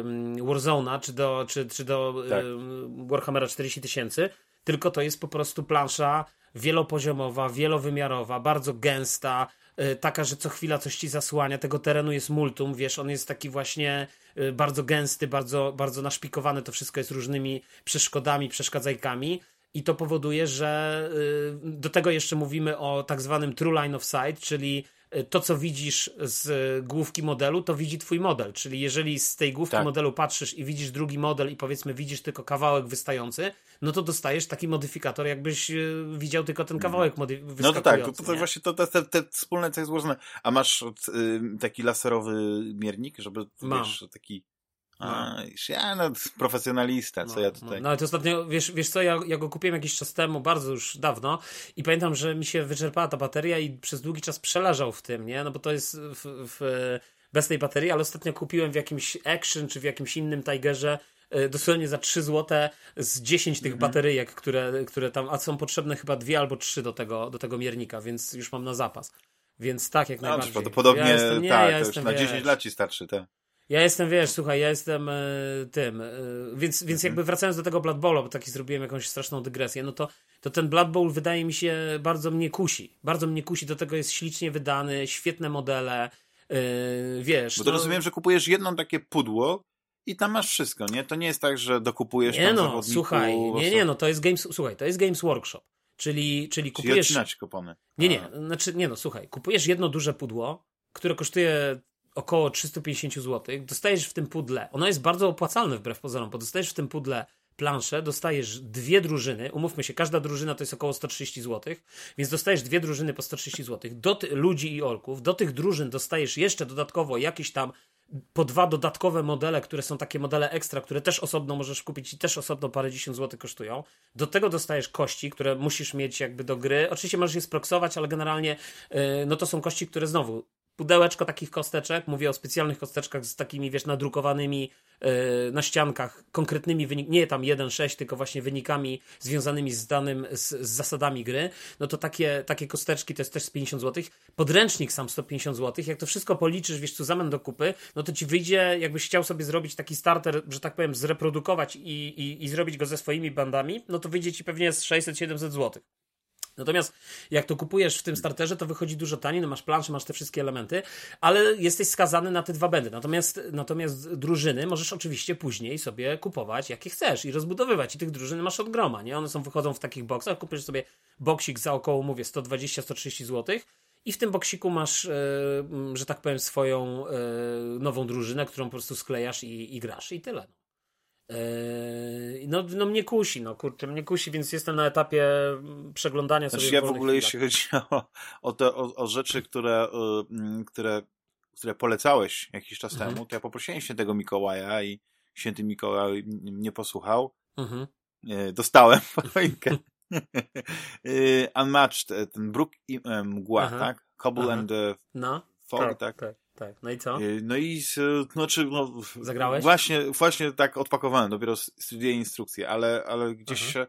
ym, Warzone'a, czy do, czy, czy do Tak. ym, Warhammera 40 tysięcy, tylko to jest po prostu plansza wielopoziomowa, wielowymiarowa, bardzo gęsta, y, taka, że co chwila coś ci zasłania. Tego terenu jest multum, wiesz, on jest taki właśnie y, bardzo gęsty, bardzo, bardzo naszpikowany, to wszystko jest różnymi przeszkodami, przeszkadzajkami. I to powoduje, że y, do tego jeszcze mówimy o tak zwanym true line of sight, czyli to, co widzisz z główki modelu, to widzi twój model. Czyli jeżeli z tej główki Tak. modelu patrzysz i widzisz drugi model i powiedzmy widzisz tylko kawałek wystający, no to dostajesz taki modyfikator, jakbyś y, widział tylko ten kawałek mody- No to tak, to, to nie? właśnie to, te, te, te wspólne co jest złożone. A masz y, taki laserowy miernik, żeby Mam. wiesz, taki. A, ja no, profesjonalista, co ja tutaj. No, ale to ostatnio, wiesz, wiesz co, ja, ja go kupiłem jakiś czas temu, bardzo już dawno i pamiętam, że mi się wyczerpała ta bateria i przez długi czas przeleżał w tym, nie? No bo to jest w, w, bez tej baterii, ale ostatnio kupiłem w jakimś Action czy w jakimś innym Tigerze e, dosłownie za 3 złote z 10 tych bateryjek, które, które tam, a są potrzebne chyba dwie albo trzy do tego, do tego miernika, więc już mam na zapas. Więc tak, jak no, najbardziej. prawdopodobnie ja jestem, nie, tak, ja to już jestem, na wiesz, 10 lat ci starczy, tak. Ja jestem, wiesz, słuchaj, ja jestem e, tym, e, więc, więc jakby wracając do tego Blood Bowla, bo taki zrobiłem jakąś straszną dygresję, no to, to ten Blood Bowl wydaje mi się bardzo mnie kusi. Bardzo mnie kusi, do tego jest ślicznie wydany, świetne modele, e, wiesz. Bo to no, rozumiem, że kupujesz jedno takie pudło i tam masz wszystko, nie? To nie jest tak, że dokupujesz Nie tam no, słuchaj, nie, nie, no to jest Games, słuchaj, to jest Games Workshop, czyli, czyli Czyli kupujesz... odcinać kupony. Nie, nie, znaczy, nie no, słuchaj, kupujesz jedno duże pudło, które kosztuje około 350 zł, dostajesz w tym pudle, ono jest bardzo opłacalne wbrew pozorom, bo dostajesz w tym pudle planszę, dostajesz dwie drużyny, umówmy się, każda drużyna to jest około 130 zł, więc dostajesz dwie drużyny po 130 zł, do ludzi i orków, do tych drużyn dostajesz jeszcze dodatkowo jakieś tam po dwa dodatkowe modele, które są takie modele ekstra, które też osobno możesz kupić i też osobno parę dziesiąt złotych kosztują. Do tego dostajesz kości, które musisz mieć jakby do gry. Oczywiście możesz je sproksować, ale generalnie yy, no to są kości, które znowu pudełeczko takich kosteczek, mówię o specjalnych kosteczkach z takimi, wiesz, nadrukowanymi yy, na ściankach, konkretnymi wynikami, nie tam 1-6, tylko właśnie wynikami związanymi z danym, z, z zasadami gry, no to takie, takie kosteczki to jest też z 50 zł. Podręcznik sam 150 zł. Jak to wszystko policzysz, wiesz, co zamian do kupy, no to ci wyjdzie, jakbyś chciał sobie zrobić taki starter, że tak powiem, zreprodukować i, i, i zrobić go ze swoimi bandami, no to wyjdzie ci pewnie z 600-700 zł. Natomiast jak to kupujesz w tym starterze, to wychodzi dużo taniej, no masz planszę, masz te wszystkie elementy, ale jesteś skazany na te dwa będy. Natomiast, natomiast drużyny możesz oczywiście później sobie kupować jakie chcesz i rozbudowywać. I tych drużyn masz od groma, nie? One są, wychodzą w takich boksach, kupisz sobie boksik za około, mówię, 120-130 zł i w tym boksiku masz, e, że tak powiem, swoją e, nową drużynę, którą po prostu sklejasz i, i grasz i tyle. Yy, no, no mnie kusi, no kurczę, mnie kusi, więc jestem na etapie przeglądania znaczy, sobie ja w ogóle, jeśli chodzi o, o, te, o, o rzeczy, które, y, które, które polecałeś jakiś czas mhm. temu, to ja poprosiłem świętego Mikołaja i święty Mikołaj mnie posłuchał. Mhm. Y, dostałem choinkę. Y, unmatched, ten Brook i Mgła, Aha. tak? Cobble Aha. and no. Fog, tak? tak? Tak. No i co? No i znaczy, no, Zagrałeś? Właśnie, właśnie tak odpakowałem, dopiero studiuję instrukcje, ale, ale gdzieś e,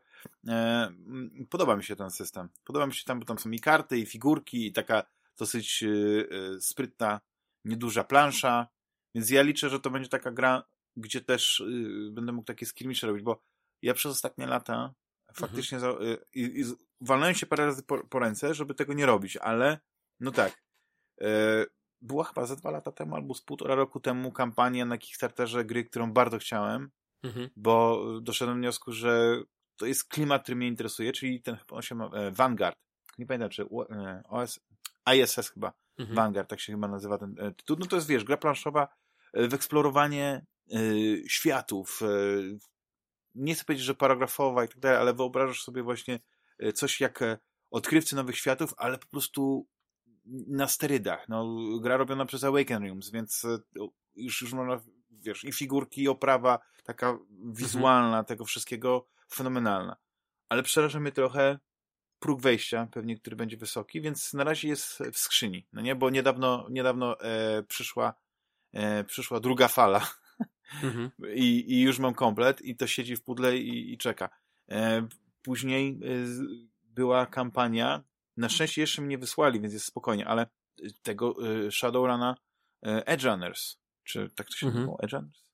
podoba mi się ten system. Podoba mi się tam, bo tam są i karty, i figurki, i taka dosyć e, e, sprytna, nieduża plansza, więc ja liczę, że to będzie taka gra, gdzie też e, będę mógł takie skirmisze robić, bo ja przez ostatnie lata faktycznie mhm. za, i, i walnąłem się parę razy po, po, ręce, żeby tego nie robić, ale no tak, była chyba ze dwa lata temu albo z półtora roku temu kampania na Kickstarterze gry, którą bardzo chciałem, mhm. bo doszedłem do wniosku, że to jest klimat, który mnie interesuje, czyli ten chyba on się ma, e, Vanguard. Nie pamiętam, czy e, OS, ISS chyba. Mhm. Vanguard, tak się chyba nazywa ten e, tytuł. No to jest, wiesz, gra planszowa e, w eksplorowanie e, światów. E, nie chcę powiedzieć, że paragrafowa i tak dalej, ale wyobrażasz sobie właśnie coś jak odkrywcy nowych światów, ale po prostu na sterydach. No, gra robiona przez Awaken Rooms, więc e, już, już można, wiesz, i figurki, i oprawa taka wizualna mhm. tego wszystkiego fenomenalna. Ale przeraża mnie trochę próg wejścia, pewnie, który będzie wysoki, więc na razie jest w skrzyni, no nie? Bo niedawno, niedawno e, przyszła, e, przyszła druga fala mhm. I, i już mam komplet i to siedzi w pudle i, i czeka. E, później e, była kampania, na szczęście jeszcze mnie wysłali, więc jest spokojnie, ale y, tego y, Shadowruna y, Edge Runners, czy tak to się mhm. nazywało? Edge Runners?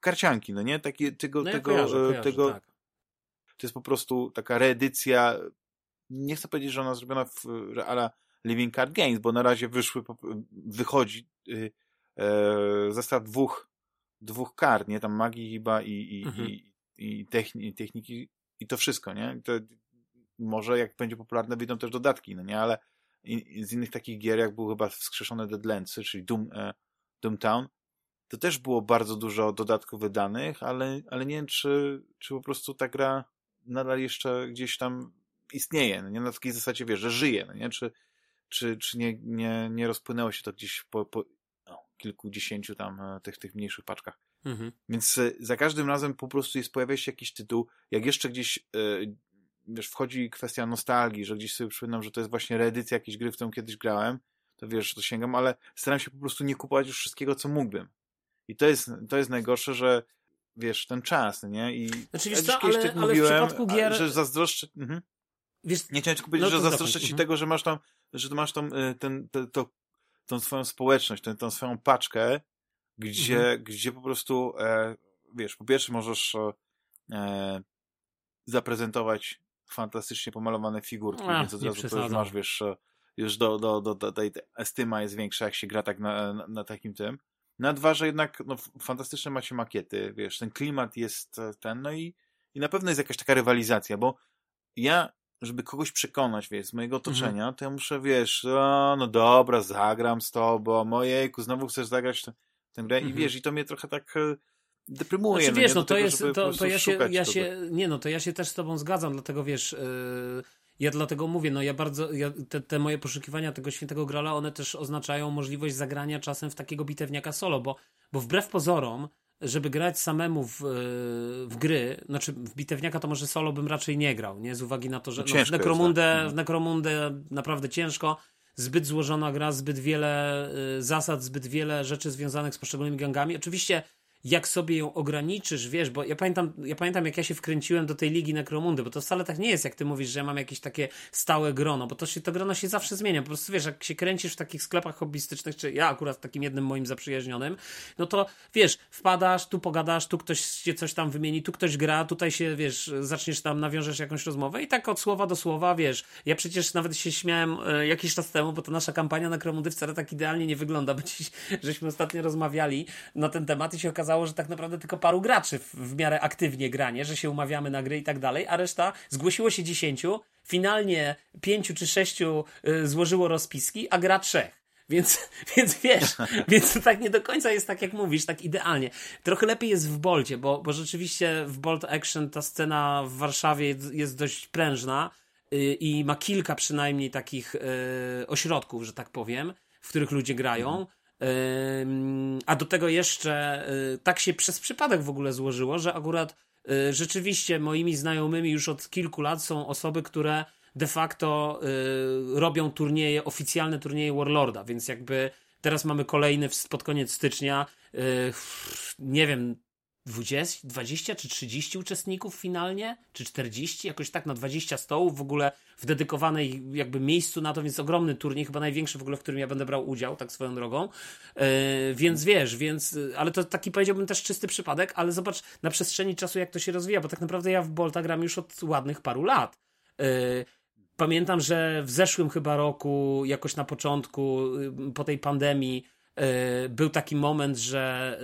Karcianki, no nie? Takie, tego, no ja tego, kojarzę, kojarzę, tego tak. to jest po prostu taka reedycja nie chcę powiedzieć, że ona zrobiona w ala Living Card Games, bo na razie wyszły, wychodzi yy, yy, zestaw dwóch, dwóch kart, nie? Tam magii chyba i, i, mhm. i, i techniki i to wszystko, nie? To może jak będzie popularne, wyjdą też dodatki, no nie, ale z innych takich gier, jak był chyba wskrzeszone Deadlandsy, czyli Doom, e, Doomtown, to też było bardzo dużo dodatków wydanych, ale, ale nie wiem, czy, czy po prostu ta gra nadal jeszcze gdzieś tam istnieje, no nie na takiej zasadzie, wiesz, że żyje, no nie, czy, czy, czy nie, nie, nie rozpłynęło się to gdzieś po, po no, kilkudziesięciu tam e, tych, tych mniejszych paczkach. Mhm. Więc e, za każdym razem po prostu jest, pojawia się jakiś tytuł, jak jeszcze gdzieś wiesz, wchodzi kwestia nostalgii, że gdzieś sobie przypominam, że to jest właśnie reedycja jakiejś gry, w którą kiedyś grałem, to wiesz, to sięgam, ale staram się po prostu nie kupować już wszystkiego, co mógłbym. I to jest, to jest najgorsze, że wiesz, ten czas, nie? I znaczy, wiesz co, ale, ale mówiłem, w przypadku gier... że zazdroszczę... Mhm. Wiesz, nie chciałem tylko powiedzieć, no, że zazdroszczę ci mhm. tego, że masz tam, że masz tam y, ten, ten, to, tą swoją społeczność, tą swoją paczkę, gdzie, mhm. gdzie po prostu, e, wiesz, po pierwsze możesz e, zaprezentować fantastycznie pomalowane figurki, więc od razu to już masz, wiesz, już do, do, do, do tej estyma jest większa, jak się gra tak na, na, na takim tym. Na dwa, że jednak no, fantastyczne macie makiety, wiesz, ten klimat jest e, ten, no i, i na pewno jest jakaś taka rywalizacja, bo ja, żeby kogoś przekonać, wiesz, z mojego mhm. otoczenia, mhm. to ja muszę, wiesz, o, no dobra, zagram z tobą, mojejku, znowu chcesz zagrać tę, tę grę mhm. i wiesz, i to mnie trochę tak e, deprymuje. Znaczy, no wiesz, no, no to tego, jest, to, to ja się, ja się, nie no, to ja się też z tobą zgadzam, dlatego wiesz, yy, ja dlatego mówię, no ja bardzo, ja, te, te, moje poszukiwania tego świętego grala, one też oznaczają możliwość zagrania czasem w takiego bitewniaka solo, bo, bo wbrew pozorom, żeby grać samemu w, w gry, znaczy w bitewniaka to może solo bym raczej nie grał, nie? Z uwagi na to, że no, no, w, Necromundę, jest, tak? w Necromundę naprawdę ciężko, zbyt złożona gra, zbyt wiele y, zasad, zbyt wiele rzeczy związanych z poszczególnymi gangami. Oczywiście jak sobie ją ograniczysz, wiesz, bo ja pamiętam, ja pamiętam jak ja się wkręciłem do tej ligi Nekromundy, bo to wcale tak nie jest, jak ty mówisz, że ja mam jakieś takie stałe grono, bo to, się, to grono się zawsze zmienia. Po prostu wiesz, jak się kręcisz w takich sklepach hobbystycznych, czy ja akurat takim jednym moim zaprzyjaźnionym, no to wiesz, wpadasz, tu pogadasz, tu ktoś się coś tam wymieni, tu ktoś gra, tutaj się, wiesz, zaczniesz tam, nawiążesz jakąś rozmowę i tak od słowa do słowa, wiesz, ja przecież nawet się śmiałem e, jakiś czas temu, bo to nasza kampania Nekromundy wcale tak idealnie nie wygląda, bo dziś, żeśmy ostatnio rozmawiali na ten temat i się okazało, okazało, że tak naprawdę tylko paru graczy w, w miarę aktywnie granie, że się umawiamy na gry i tak dalej, a reszta zgłosiło się dziesięciu, finalnie pięciu czy sześciu y, złożyło rozpiski, a gra trzech. Więc, więc wiesz, więc to tak nie do końca jest tak, jak mówisz, tak idealnie. Trochę lepiej jest w Bolcie, bo, bo rzeczywiście w Bolt Action ta scena w Warszawie jest dość prężna y, i ma kilka przynajmniej takich y, ośrodków, że tak powiem, w których ludzie grają. A do tego jeszcze y, tak się przez przypadek w ogóle złożyło, że akurat rzeczywiście moimi znajomymi już od kilku lat są osoby, które de facto y, robią turnieje, oficjalne turnieje Warlorda, więc jakby teraz mamy kolejny pod koniec stycznia, y, nie wiem, 20, 20 czy 30 uczestników finalnie, czy 40, jakoś tak na 20 stołów w ogóle w dedykowanej jakby miejscu na to, więc ogromny turniej, chyba największy w ogóle, w którym ja będę brał udział, tak swoją drogą. Yy, więc wiesz, więc, ale to taki powiedziałbym też czysty przypadek, ale zobacz na przestrzeni czasu, jak to się rozwija, bo tak naprawdę ja w Bolta gram już od ładnych paru lat. Yy, Pamiętam, że w zeszłym chyba roku, jakoś na początku, y, po tej pandemii, y, był taki moment, że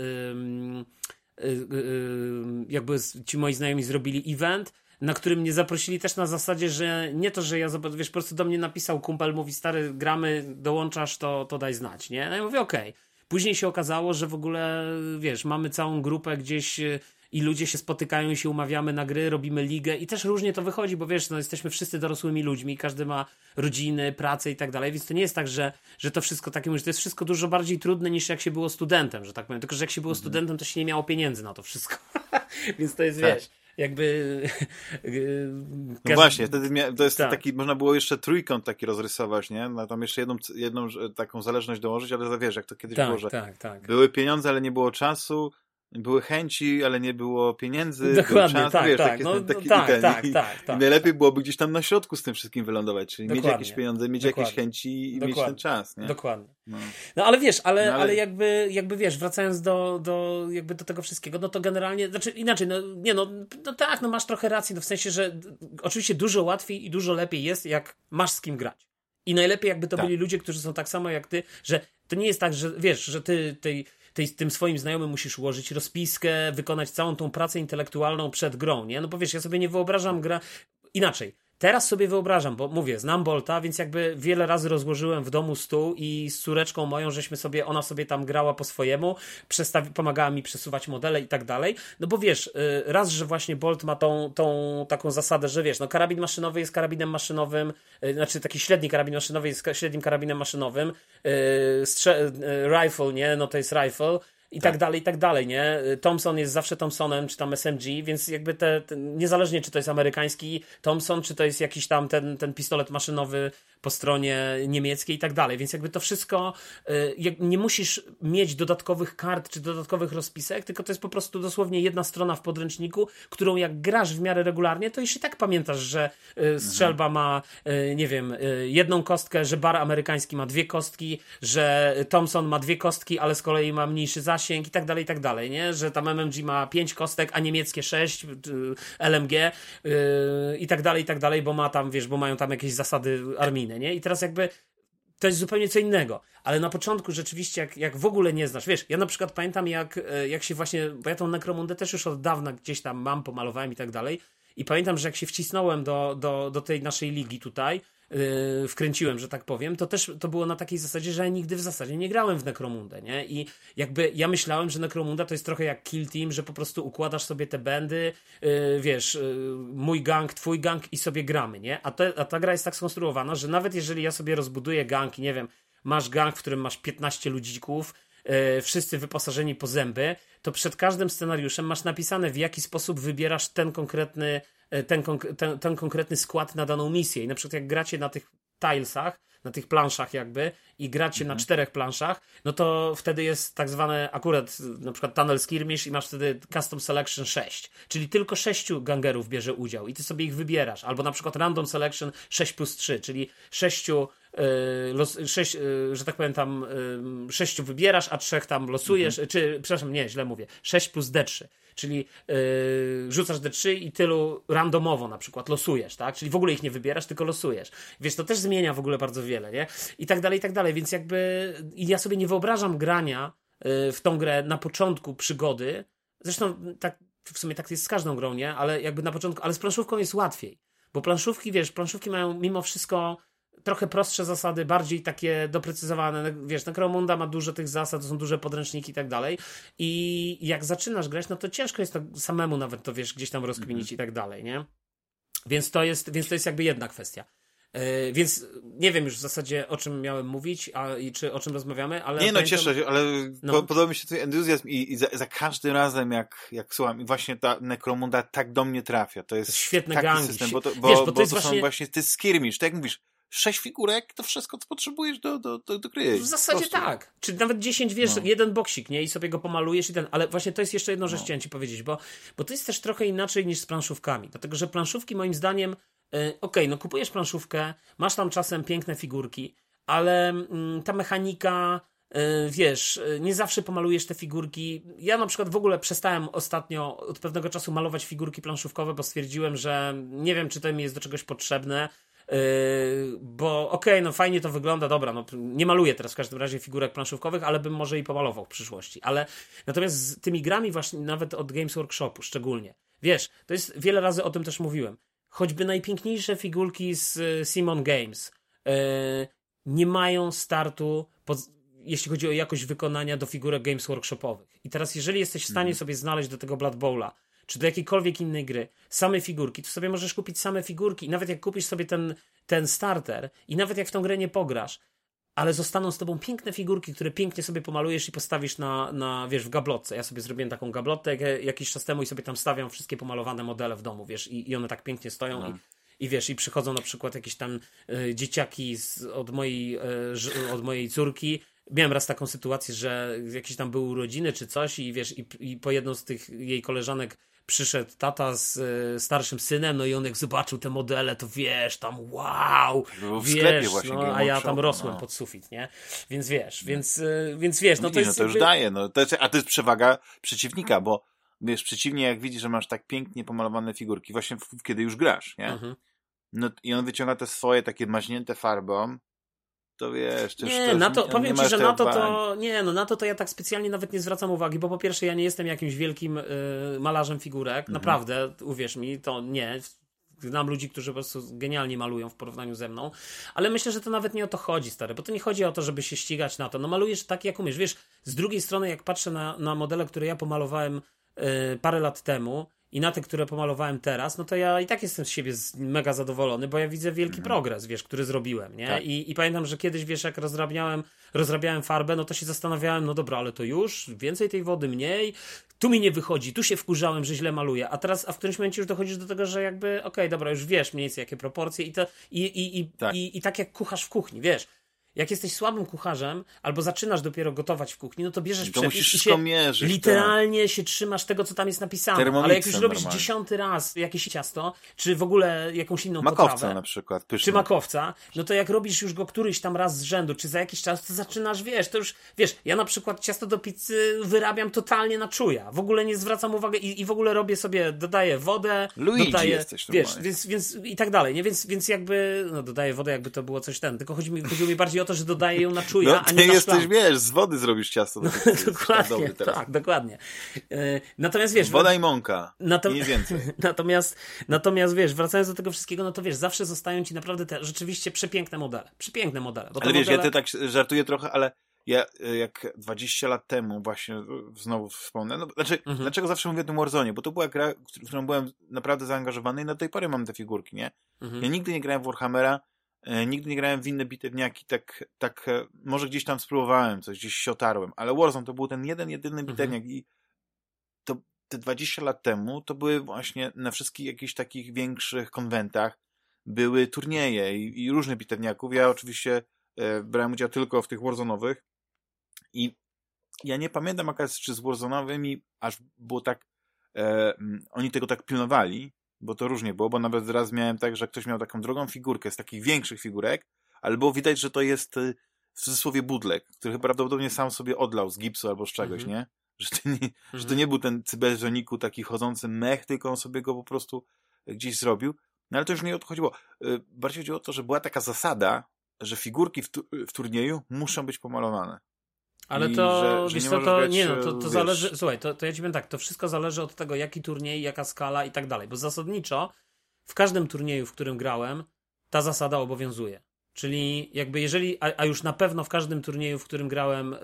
jakby ci moi znajomi zrobili event, na którym mnie zaprosili też na zasadzie, że nie to, że ja wiesz, po prostu do mnie napisał kumpel, mówi stary, gramy, dołączasz, to, to daj znać, nie? No ja mówię, okej. Okay. Później się okazało, że w ogóle, wiesz, mamy całą grupę gdzieś i ludzie się spotykają i się umawiamy na gry, robimy ligę i też różnie to wychodzi, bo wiesz, no jesteśmy wszyscy dorosłymi ludźmi, każdy ma rodziny, pracę i tak dalej, więc to nie jest tak, że, że to wszystko takie, że to jest wszystko dużo bardziej trudne niż jak się było studentem, że tak powiem, tylko że jak się było mhm. studentem, to się nie miało pieniędzy na to wszystko, więc to jest, tak. wiesz jakby. No właśnie, wtedy to jest tak. taki, można było jeszcze trójkąt taki rozrysować, nie? No, tam jeszcze jedną, jedną taką zależność dołożyć, ale wiesz, jak to kiedyś tak, było, że tak, tak. były pieniądze, ale nie było czasu, były chęci, ale nie było pieniędzy. Dokładnie, czas, tak, wiesz, tak, no, taki, tak, ten, tak, i, tak, tak, I najlepiej byłoby gdzieś tam na środku z tym wszystkim wylądować, czyli Dokładnie. mieć jakieś pieniądze, mieć Dokładnie. jakieś chęci i Dokładnie. mieć ten czas. Nie? Dokładnie. No. no. ale wiesz, ale, no, ale... ale jakby, jakby wiesz, wracając do, do, jakby do tego wszystkiego, no to generalnie, znaczy inaczej, no nie no, no tak, no masz trochę racji, no w sensie, że oczywiście dużo łatwiej i dużo lepiej jest, jak masz z kim grać. I najlepiej jakby to tak. byli ludzie, którzy są tak samo jak ty, że to nie jest tak, że wiesz, że ty tej tej, tym swoim znajomym musisz ułożyć rozpiskę, wykonać całą tą pracę intelektualną przed grą, nie? No bo wiesz, ja sobie nie wyobrażam gra... Inaczej, Teraz sobie wyobrażam, bo mówię, znam Bolta, więc jakby wiele razy rozłożyłem w domu stół i z córeczką moją, żeśmy sobie, ona sobie tam grała po swojemu, pomagała mi przesuwać modele i tak dalej. No bo wiesz, y, raz, że właśnie Bolt ma tą, tą taką zasadę, że wiesz, no karabin maszynowy jest karabinem maszynowym, y, znaczy taki średni karabin maszynowy jest średnim karabinem maszynowym, y, rifle, nie, no to jest rifle, i tak. tak. dalej, i tak dalej, nie? Thompson jest zawsze Thompsonem, czy tam SMG, więc jakby te, te, niezależnie czy to jest amerykański Thompson, czy to jest jakiś tam ten, ten pistolet maszynowy po stronie niemieckiej i tak dalej. Więc jakby to wszystko, y, nie musisz mieć dodatkowych kart czy dodatkowych rozpisek, tylko to jest po prostu dosłownie jedna strona w podręczniku, którą jak grasz w miarę regularnie, to już i tak pamiętasz, że y, strzelba ma, y, nie wiem, jedną kostkę, że bar amerykański ma dwie kostki, że Thompson ma dwie kostki, ale z kolei ma mniejszy zasięg i tak dalej, i tak dalej, nie? Że tam MMG ma pięć kostek, a niemieckie sześć, LMG i tak dalej, i tak dalej, bo ma tam, wiesz, bo mają tam jakieś zasady armijne nie? I teraz jakby to jest zupełnie co innego. Ale na początku rzeczywiście, jak, jak w ogóle nie znasz, wiesz, ja na przykład pamiętam, jak, e, jak się właśnie, bo ja tą Necromundę też już od dawna gdzieś tam mam, pomalowałem i tak dalej. I pamiętam, że jak się wcisnąłem do, do, do tej naszej ligi tutaj, yy, wkręciłem, że tak powiem, to też to było na takiej zasadzie, że ja nigdy w zasadzie nie grałem w Necromundę, nie? I jakby ja myślałem, że Necromunda to jest trochę jak Kill Team, że po prostu układasz sobie te bendy, yy, wiesz, yy, mój gang, twój gang i sobie gramy, nie? A, te, a ta gra jest tak skonstruowana, że nawet jeżeli ja sobie rozbuduję gang i nie wiem, masz gang, w którym masz 15 ludzików, yy, wszyscy wyposażeni po zęby, to przed każdym scenariuszem masz napisane, w jaki sposób wybierasz ten konkretny ten, ten, ten konkretny skład na daną misję. I na przykład jak gracie na tych tilesach, na tych planszach jakby i gracie mhm. na czterech planszach, no to wtedy jest tak zwane akurat na przykład Tunnel Skirmish i masz wtedy Custom Selection 6, czyli tylko sześciu gangerów bierze udział i ty sobie ich wybierasz, albo na przykład Random Selection 6 plus 3, czyli sześciu e, Los, sześć, e, że tak powiem tam sześciu wybierasz, a trzech tam losujesz, mhm. czy przepraszam, nie, źle mówię, 6 plus D3 czyli yy, rzucasz D3 i tylu randomowo na przykład losujesz, tak? Czyli w ogóle ich nie wybierasz, tylko losujesz. Wiesz, to też zmienia w ogóle bardzo wiele, nie? I tak dalej, i tak dalej, więc jakby ja sobie nie wyobrażam grania yy, w tą grę na początku przygody, zresztą tak w sumie tak jest z każdą grą, nie? Ale jakby na początku, ale z planszówką jest łatwiej, bo planszówki, wiesz, planszówki mają mimo wszystko trochę prostsze zasady, bardziej takie doprecyzowane. Wiesz, Necromunda ma dużo tych zasad, to są duże podręczniki i tak dalej. I jak zaczynasz grać, no to ciężko jest to samemu nawet to, wiesz, gdzieś tam rozkminić i tak dalej, nie? Więc to jest, więc to jest jakby jedna kwestia. Yy, więc nie wiem już w zasadzie o czym miałem mówić, a, i czy o czym rozmawiamy, ale. Nie, no pamiętam... cieszę się, ale no. podoba mi się ten entuzjazm i, i za, za, każdym razem, jak, jak słucham, i właśnie ta Necromunda tak do mnie trafia. To jest świetny taki gangi. system, bo to, bo, Wiesz, bo, bo to, jest to właśnie... są właśnie, ty skirmisz, tak jak mówisz, sześć figurek, to wszystko, co potrzebujesz do, do, do, do gry. W zasadzie tak. Czy nawet dziesięć, wiesz, no. jeden boksik, nie? I sobie go pomalujesz i ten. Ale właśnie to jest jeszcze jedno, że no. chciałem ci powiedzieć, bo, bo to jest też trochę inaczej niż z planszówkami. Dlatego, że planszówki moim zdaniem, yy, okej, okay, no kupujesz planszówkę, masz tam czasem piękne figurki, ale yy, ta mechanika yy, wiesz, y, nie zawsze pomalujesz te figurki. Ja na przykład w ogóle przestałem ostatnio od pewnego czasu malować figurki planszówkowe, bo stwierdziłem, że nie wiem, czy to mi jest do czegoś potrzebne. Yy, bo okej, okay, no fajnie to wygląda, dobra, no nie maluję teraz w każdym razie figurek planszówkowych, ale bym może i pomalował w przyszłości. Ale natomiast z tymi grami właśnie, nawet od Games Workshopu szczególnie, wiesz, to jest, wiele razy o tym też mówiłem, choćby najpiękniejsze figurki z y, Simon Games yy, nie mają startu pod, jeśli chodzi o jakość wykonania do figurek Games Workshopowych. I teraz jeżeli jesteś w stanie mm. sobie znaleźć do tego Blood Bowla czy do jakiejkolwiek innej gry, same figurki, to sobie możesz kupić same figurki. I nawet jak kupisz sobie ten, ten starter i nawet jak w tą grę nie pograsz, ale zostaną z tobą piękne figurki, które pięknie sobie pomalujesz i postawisz na, na wiesz, w gablotce. Ja sobie zrobiłem taką gablotę jakiś czas temu i sobie tam stawiam wszystkie pomalowane modele w domu, wiesz, i, i one tak pięknie stoją no. i, i wiesz, i przychodzą na przykład jakieś tam y, dzieciaki z, od, mojej, y, od mojej córki. Miałem raz taką sytuację, że jakieś tam były urodziny czy coś i wiesz, i, i po jedną z tych jej koleżanek przyszedł tata z y, starszym synem, no i on jak zobaczył te modele, to wiesz, tam wow, w wiesz, sklepie właśnie no, a ja tam rosłem no. pod sufit, nie? Więc wiesz, więc, y, więc wiesz, no to jest... No to już daje, no. To jest, a to jest przewaga przeciwnika, bo wiesz, przeciwnie jak widzisz, że masz tak pięknie pomalowane figurki, właśnie w, kiedy już grasz, nie? Mhm. No i on wyciąga te swoje takie maźnięte farbą, to wiesz, to nie, na to, powiem ci, że na to to, nie, no na to to ja tak specjalnie nawet nie zwracam uwagi, bo po pierwsze ja nie jestem jakimś wielkim y, malarzem figurek, mhm. naprawdę, uwierz mi, to nie, znam ludzi, którzy po prostu genialnie malują w porównaniu ze mną, ale myślę, że to nawet nie o to chodzi, stary, bo to nie chodzi o to, żeby się ścigać na to, no malujesz tak jak umiesz, wiesz, z drugiej strony jak patrzę na, na modele, które ja pomalowałem y, parę lat temu, i na te, które pomalowałem teraz, no to ja i tak jestem z siebie mega zadowolony, bo ja widzę wielki mhm. progres, wiesz, który zrobiłem, nie? Tak. I, I pamiętam, że kiedyś, wiesz, jak rozrabiałem, rozrabiałem farbę, no to się zastanawiałem, no dobra, ale to już, więcej tej wody, mniej, tu mi nie wychodzi, tu się wkurzałem, że źle maluję, a teraz, a w którymś momencie już dochodzisz do tego, że jakby, okej, okay, dobra, już wiesz mniej więcej jakie proporcje i to, i, i, i, tak. i, i tak jak kuchasz w kuchni, wiesz, jak jesteś słabym kucharzem, albo zaczynasz dopiero gotować w kuchni, no to bierzesz to przepis i się mierzyć, literalnie tak. się trzymasz tego, co tam jest napisane. Ale jak już robisz normalnie. dziesiąty raz jakieś ciasto, czy w ogóle jakąś inną makowca potrawę, na przykład, pyszne. czy makowca, no to jak robisz już go któryś tam raz z rzędu, czy za jakiś czas, to zaczynasz, wiesz, to już, wiesz, ja na przykład ciasto do pizzy wyrabiam totalnie na czuja. W ogóle nie zwracam uwagi i, i w ogóle robię sobie, dodaję wodę, Luigi dodaję, jesteś wiesz, więc, więc i tak dalej, nie? Więc, więc jakby, no dodaję wodę, jakby to było coś ten, tylko chodzi mi, chodziło mi bardziej o to, że dodaję ją na czuja, no, a nie na jesteś, szklankę. wiesz, z wody zrobisz ciasto. No, dokładnie, tak, dokładnie. E, natomiast wiesz... Woda i mąka, nato... więcej. natomiast, natomiast wiesz, wracając do tego wszystkiego, no to wiesz, zawsze zostają ci naprawdę te rzeczywiście przepiękne modele. Przepiękne modele. ale wiesz, modele... ja ty tak żartuję trochę, ale ja jak 20 lat temu właśnie znowu wspomnę, no, znaczy, mhm. dlaczego zawsze mówię o tym Warzone? Bo to była gra, w którą byłem naprawdę zaangażowany i na tej pory mam te figurki, nie? Mhm. Ja nigdy nie grałem w Warhammera, E, nigdy nie grałem w inne bitewniaki, tak, tak e, może gdzieś tam spróbowałem coś, gdzieś się otarłem, ale Warzone to był ten jeden, jedyny bitewniak mhm. i to te 20 lat temu to były właśnie na wszystkich jakichś takich większych konwentach były turnieje i, i różne bitewniaków. Ja oczywiście e, brałem udział tylko w tych Warzone'owych i ja nie pamiętam jaka czy z Warzone'owymi aż było tak e, oni tego tak pilnowali, bo to różnie było, bo nawet raz miałem tak, że ktoś miał taką drogą figurkę z takich większych figurek, ale było widać, że to jest y, w cudzysłowie budlek, który prawdopodobnie sam sobie odlał z gipsu albo z czegoś, mhm. nie? Że to nie, mhm. że to nie był ten cyberzoniku taki chodzący mech, tylko on sobie go po prostu gdzieś zrobił. No ale to już nie o to chodziło. Y, bardziej chodziło o to, że była taka zasada, że figurki w, tu w turnieju muszą być pomalowane. Ale to, że, że wiesz nie co, to, nie no, to, to zależy, słuchaj, to, to ja ci powiem tak, to wszystko zależy od tego, jaki turniej, jaka skala i tak dalej, bo zasadniczo w każdym turnieju, w którym grałem, ta zasada obowiązuje. Czyli jakby jeżeli, a, a już na pewno w każdym turnieju, w którym grałem y,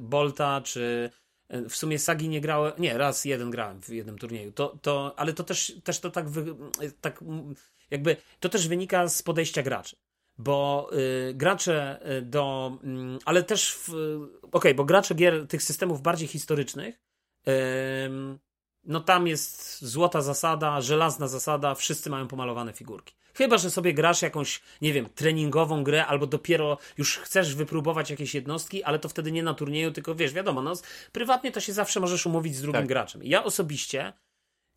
Bolta, czy y, w sumie Sagi nie grałem, nie, raz jeden grałem w jednym turnieju, to, to, ale to też, też to tak, wy, tak jakby, to też wynika z podejścia graczy. Bo y, gracze y, do, y, ale też, w, okej, okay, bo gracze gier tych systemów bardziej historycznych, no tam jest złota zasada, żelazna zasada, wszyscy mają pomalowane figurki. Chyba, że sobie grasz jakąś, nie wiem, treningową grę, albo dopiero już chcesz wypróbować jakieś jednostki, ale to wtedy nie na turnieju, tylko wiesz, wiadomo, no, prywatnie to się zawsze możesz umówić z drugim tak. graczem. Ja osobiście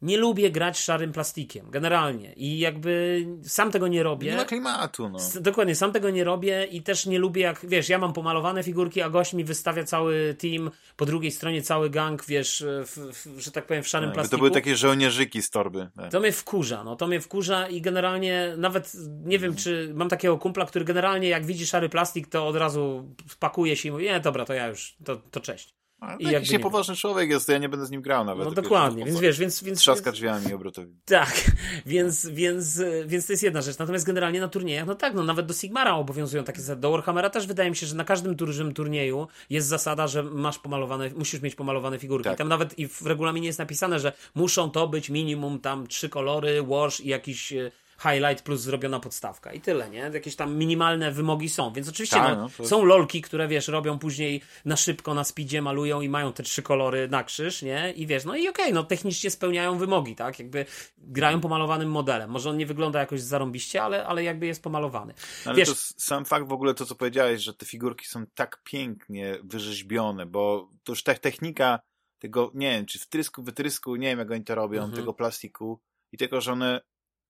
nie lubię grać szarym plastikiem, generalnie. I jakby sam tego nie robię. Nie ma klimatu, no. Dokładnie, sam tego nie robię i też nie lubię, jak wiesz, ja mam pomalowane figurki, a gość mi wystawia cały team, po drugiej stronie cały gang, wiesz, w, w, że tak powiem, w szarym tak, plastiku. To były takie żołnierzyki z torby. Tak. To mnie wkurza, no to mnie wkurza i generalnie nawet nie wiem, czy mam takiego kumpla, który generalnie jak widzi szary plastik, to od razu pakuje się i mówi, nie, dobra, to ja już, to, to cześć. I jakiś niepoważny człowiek jest, to ja nie będę z nim grał nawet. No dokładnie, więc wiesz, więc... więc Trzaska drzwiami obrotowi. Tak, więc, więc, więc to jest jedna rzecz. Natomiast generalnie na turniejach, no tak, no nawet do Sigmara obowiązują takie zasady. Do Warhammera też wydaje mi się, że na każdym dużym turnieju jest zasada, że masz pomalowane, musisz mieć pomalowane figurki. Tak. Tam nawet i w regulaminie jest napisane, że muszą to być minimum tam trzy kolory, wash i jakiś e, highlight plus zrobiona podstawka i tyle, nie? Jakieś tam minimalne wymogi są, więc oczywiście Ta, no, no, są lolki, które wiesz, robią później na szybko, na speedzie, malują i mają te trzy kolory na krzyż, nie? I wiesz, no i okej, okay, no technicznie spełniają wymogi, tak? Jakby grają pomalowanym modelem. Może on nie wygląda jakoś zarąbiście, ale, ale jakby jest pomalowany. Ale wiesz, to sam fakt w ogóle to, co powiedziałeś, że te figurki są tak pięknie wyrzeźbione, bo to już ta technika tego, nie wiem, czy wtrysku, wytrysku, nie wiem jak oni to robią, mhm. tego plastiku i tego, że one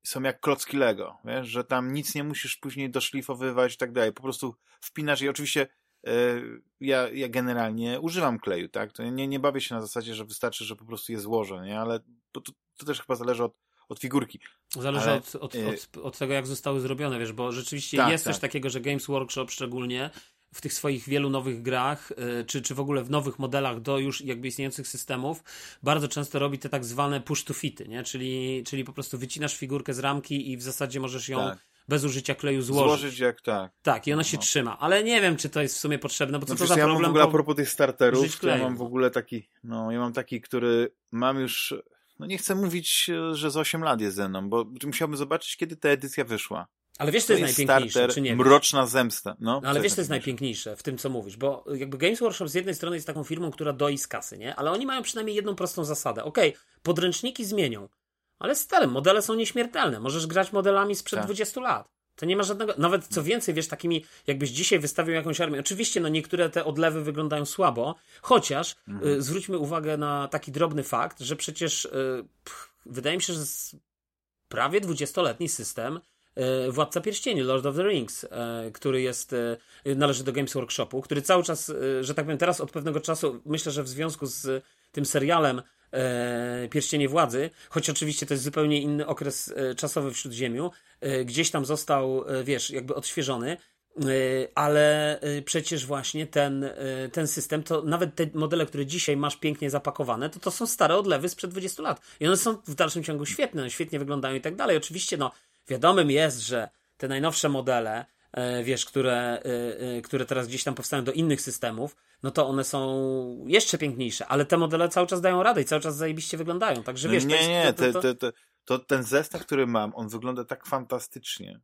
są jak klocki Lego, wiesz, że tam nic nie musisz później doszlifowywać i tak dalej. Po prostu wpinasz i oczywiście yy, ja, ja generalnie używam kleju, tak? To nie, nie bawię się na zasadzie, że wystarczy, że po prostu je złożę, nie? Ale to, to też chyba zależy od, od figurki. Zależy Ale, od, od, yy, od, od, tego, jak zostały zrobione, wiesz, bo rzeczywiście tak, jest tak. coś takiego, że Games Workshop szczególnie w tych swoich wielu nowych grach, y, czy, czy w ogóle w nowych modelach do już jakby istniejących systemów, bardzo często robi te tak zwane push to fity, nie? Czyli, czyli po prostu wycinasz figurkę z ramki i w zasadzie możesz ją tak. bez użycia kleju złożyć. Złożyć jak tak. Tak, i ona się no. trzyma, ale nie wiem, czy to jest w sumie potrzebne, bo co no, to za ja problem? Ja mam w ogóle a propos tych starterów, to ja mam w ogóle taki, no ja mam taki, który mam już no nie chcę mówić, że z 8 lat jest ze mną, bo musiałbym zobaczyć, kiedy ta edycja wyszła. Ale wiesz, co jest, jest najpiękniejsze, starter, czy nie? Mroczna zemsta. No, no ale wiesz, co jest najpiękniejsze w tym, co mówisz, bo jakby Games Workshop z jednej strony jest taką firmą, która doi z kasy, nie? Ale oni mają przynajmniej jedną prostą zasadę. Okej, okay, podręczniki zmienią, ale stale, modele są nieśmiertelne. Możesz grać modelami sprzed tak. 20 lat. To nie ma żadnego, nawet co więcej, wiesz, takimi, jakbyś dzisiaj wystawił jakąś armię. Oczywiście, no niektóre te odlewy wyglądają słabo, chociaż mhm. y, zwróćmy uwagę na taki drobny fakt, że przecież y, pff, wydaje mi się, że prawie 20-letni system Władca Pierścieni, Lord of the Rings, e, który jest, e, należy do Games Workshopu, który cały czas, że tak powiem, teraz od pewnego czasu, myślę, że w związku z tym serialem Pierścienie Władzy, choć oczywiście to jest zupełnie inny okres czasowy w Śródziemiu, gdzieś tam został, wiesz, jakby odświeżony, ale przecież właśnie ten, ten system, to nawet te modele, które dzisiaj masz pięknie zapakowane, to to są stare odlewy sprzed 20 lat. I one są w dalszym ciągu świetne, świetnie wyglądają i tak dalej. Oczywiście, no, Wiadomym jest, że te najnowsze modele, e, wiesz, które, e, e, które teraz gdzieś tam powstają do innych systemów, no to one są jeszcze piękniejsze, ale te modele cały czas dają radę i cały czas zajebiście wyglądają, także wiesz... Nie, nie, to, to, to, to, ten zestaw, który mam, on wygląda tak fantastycznie,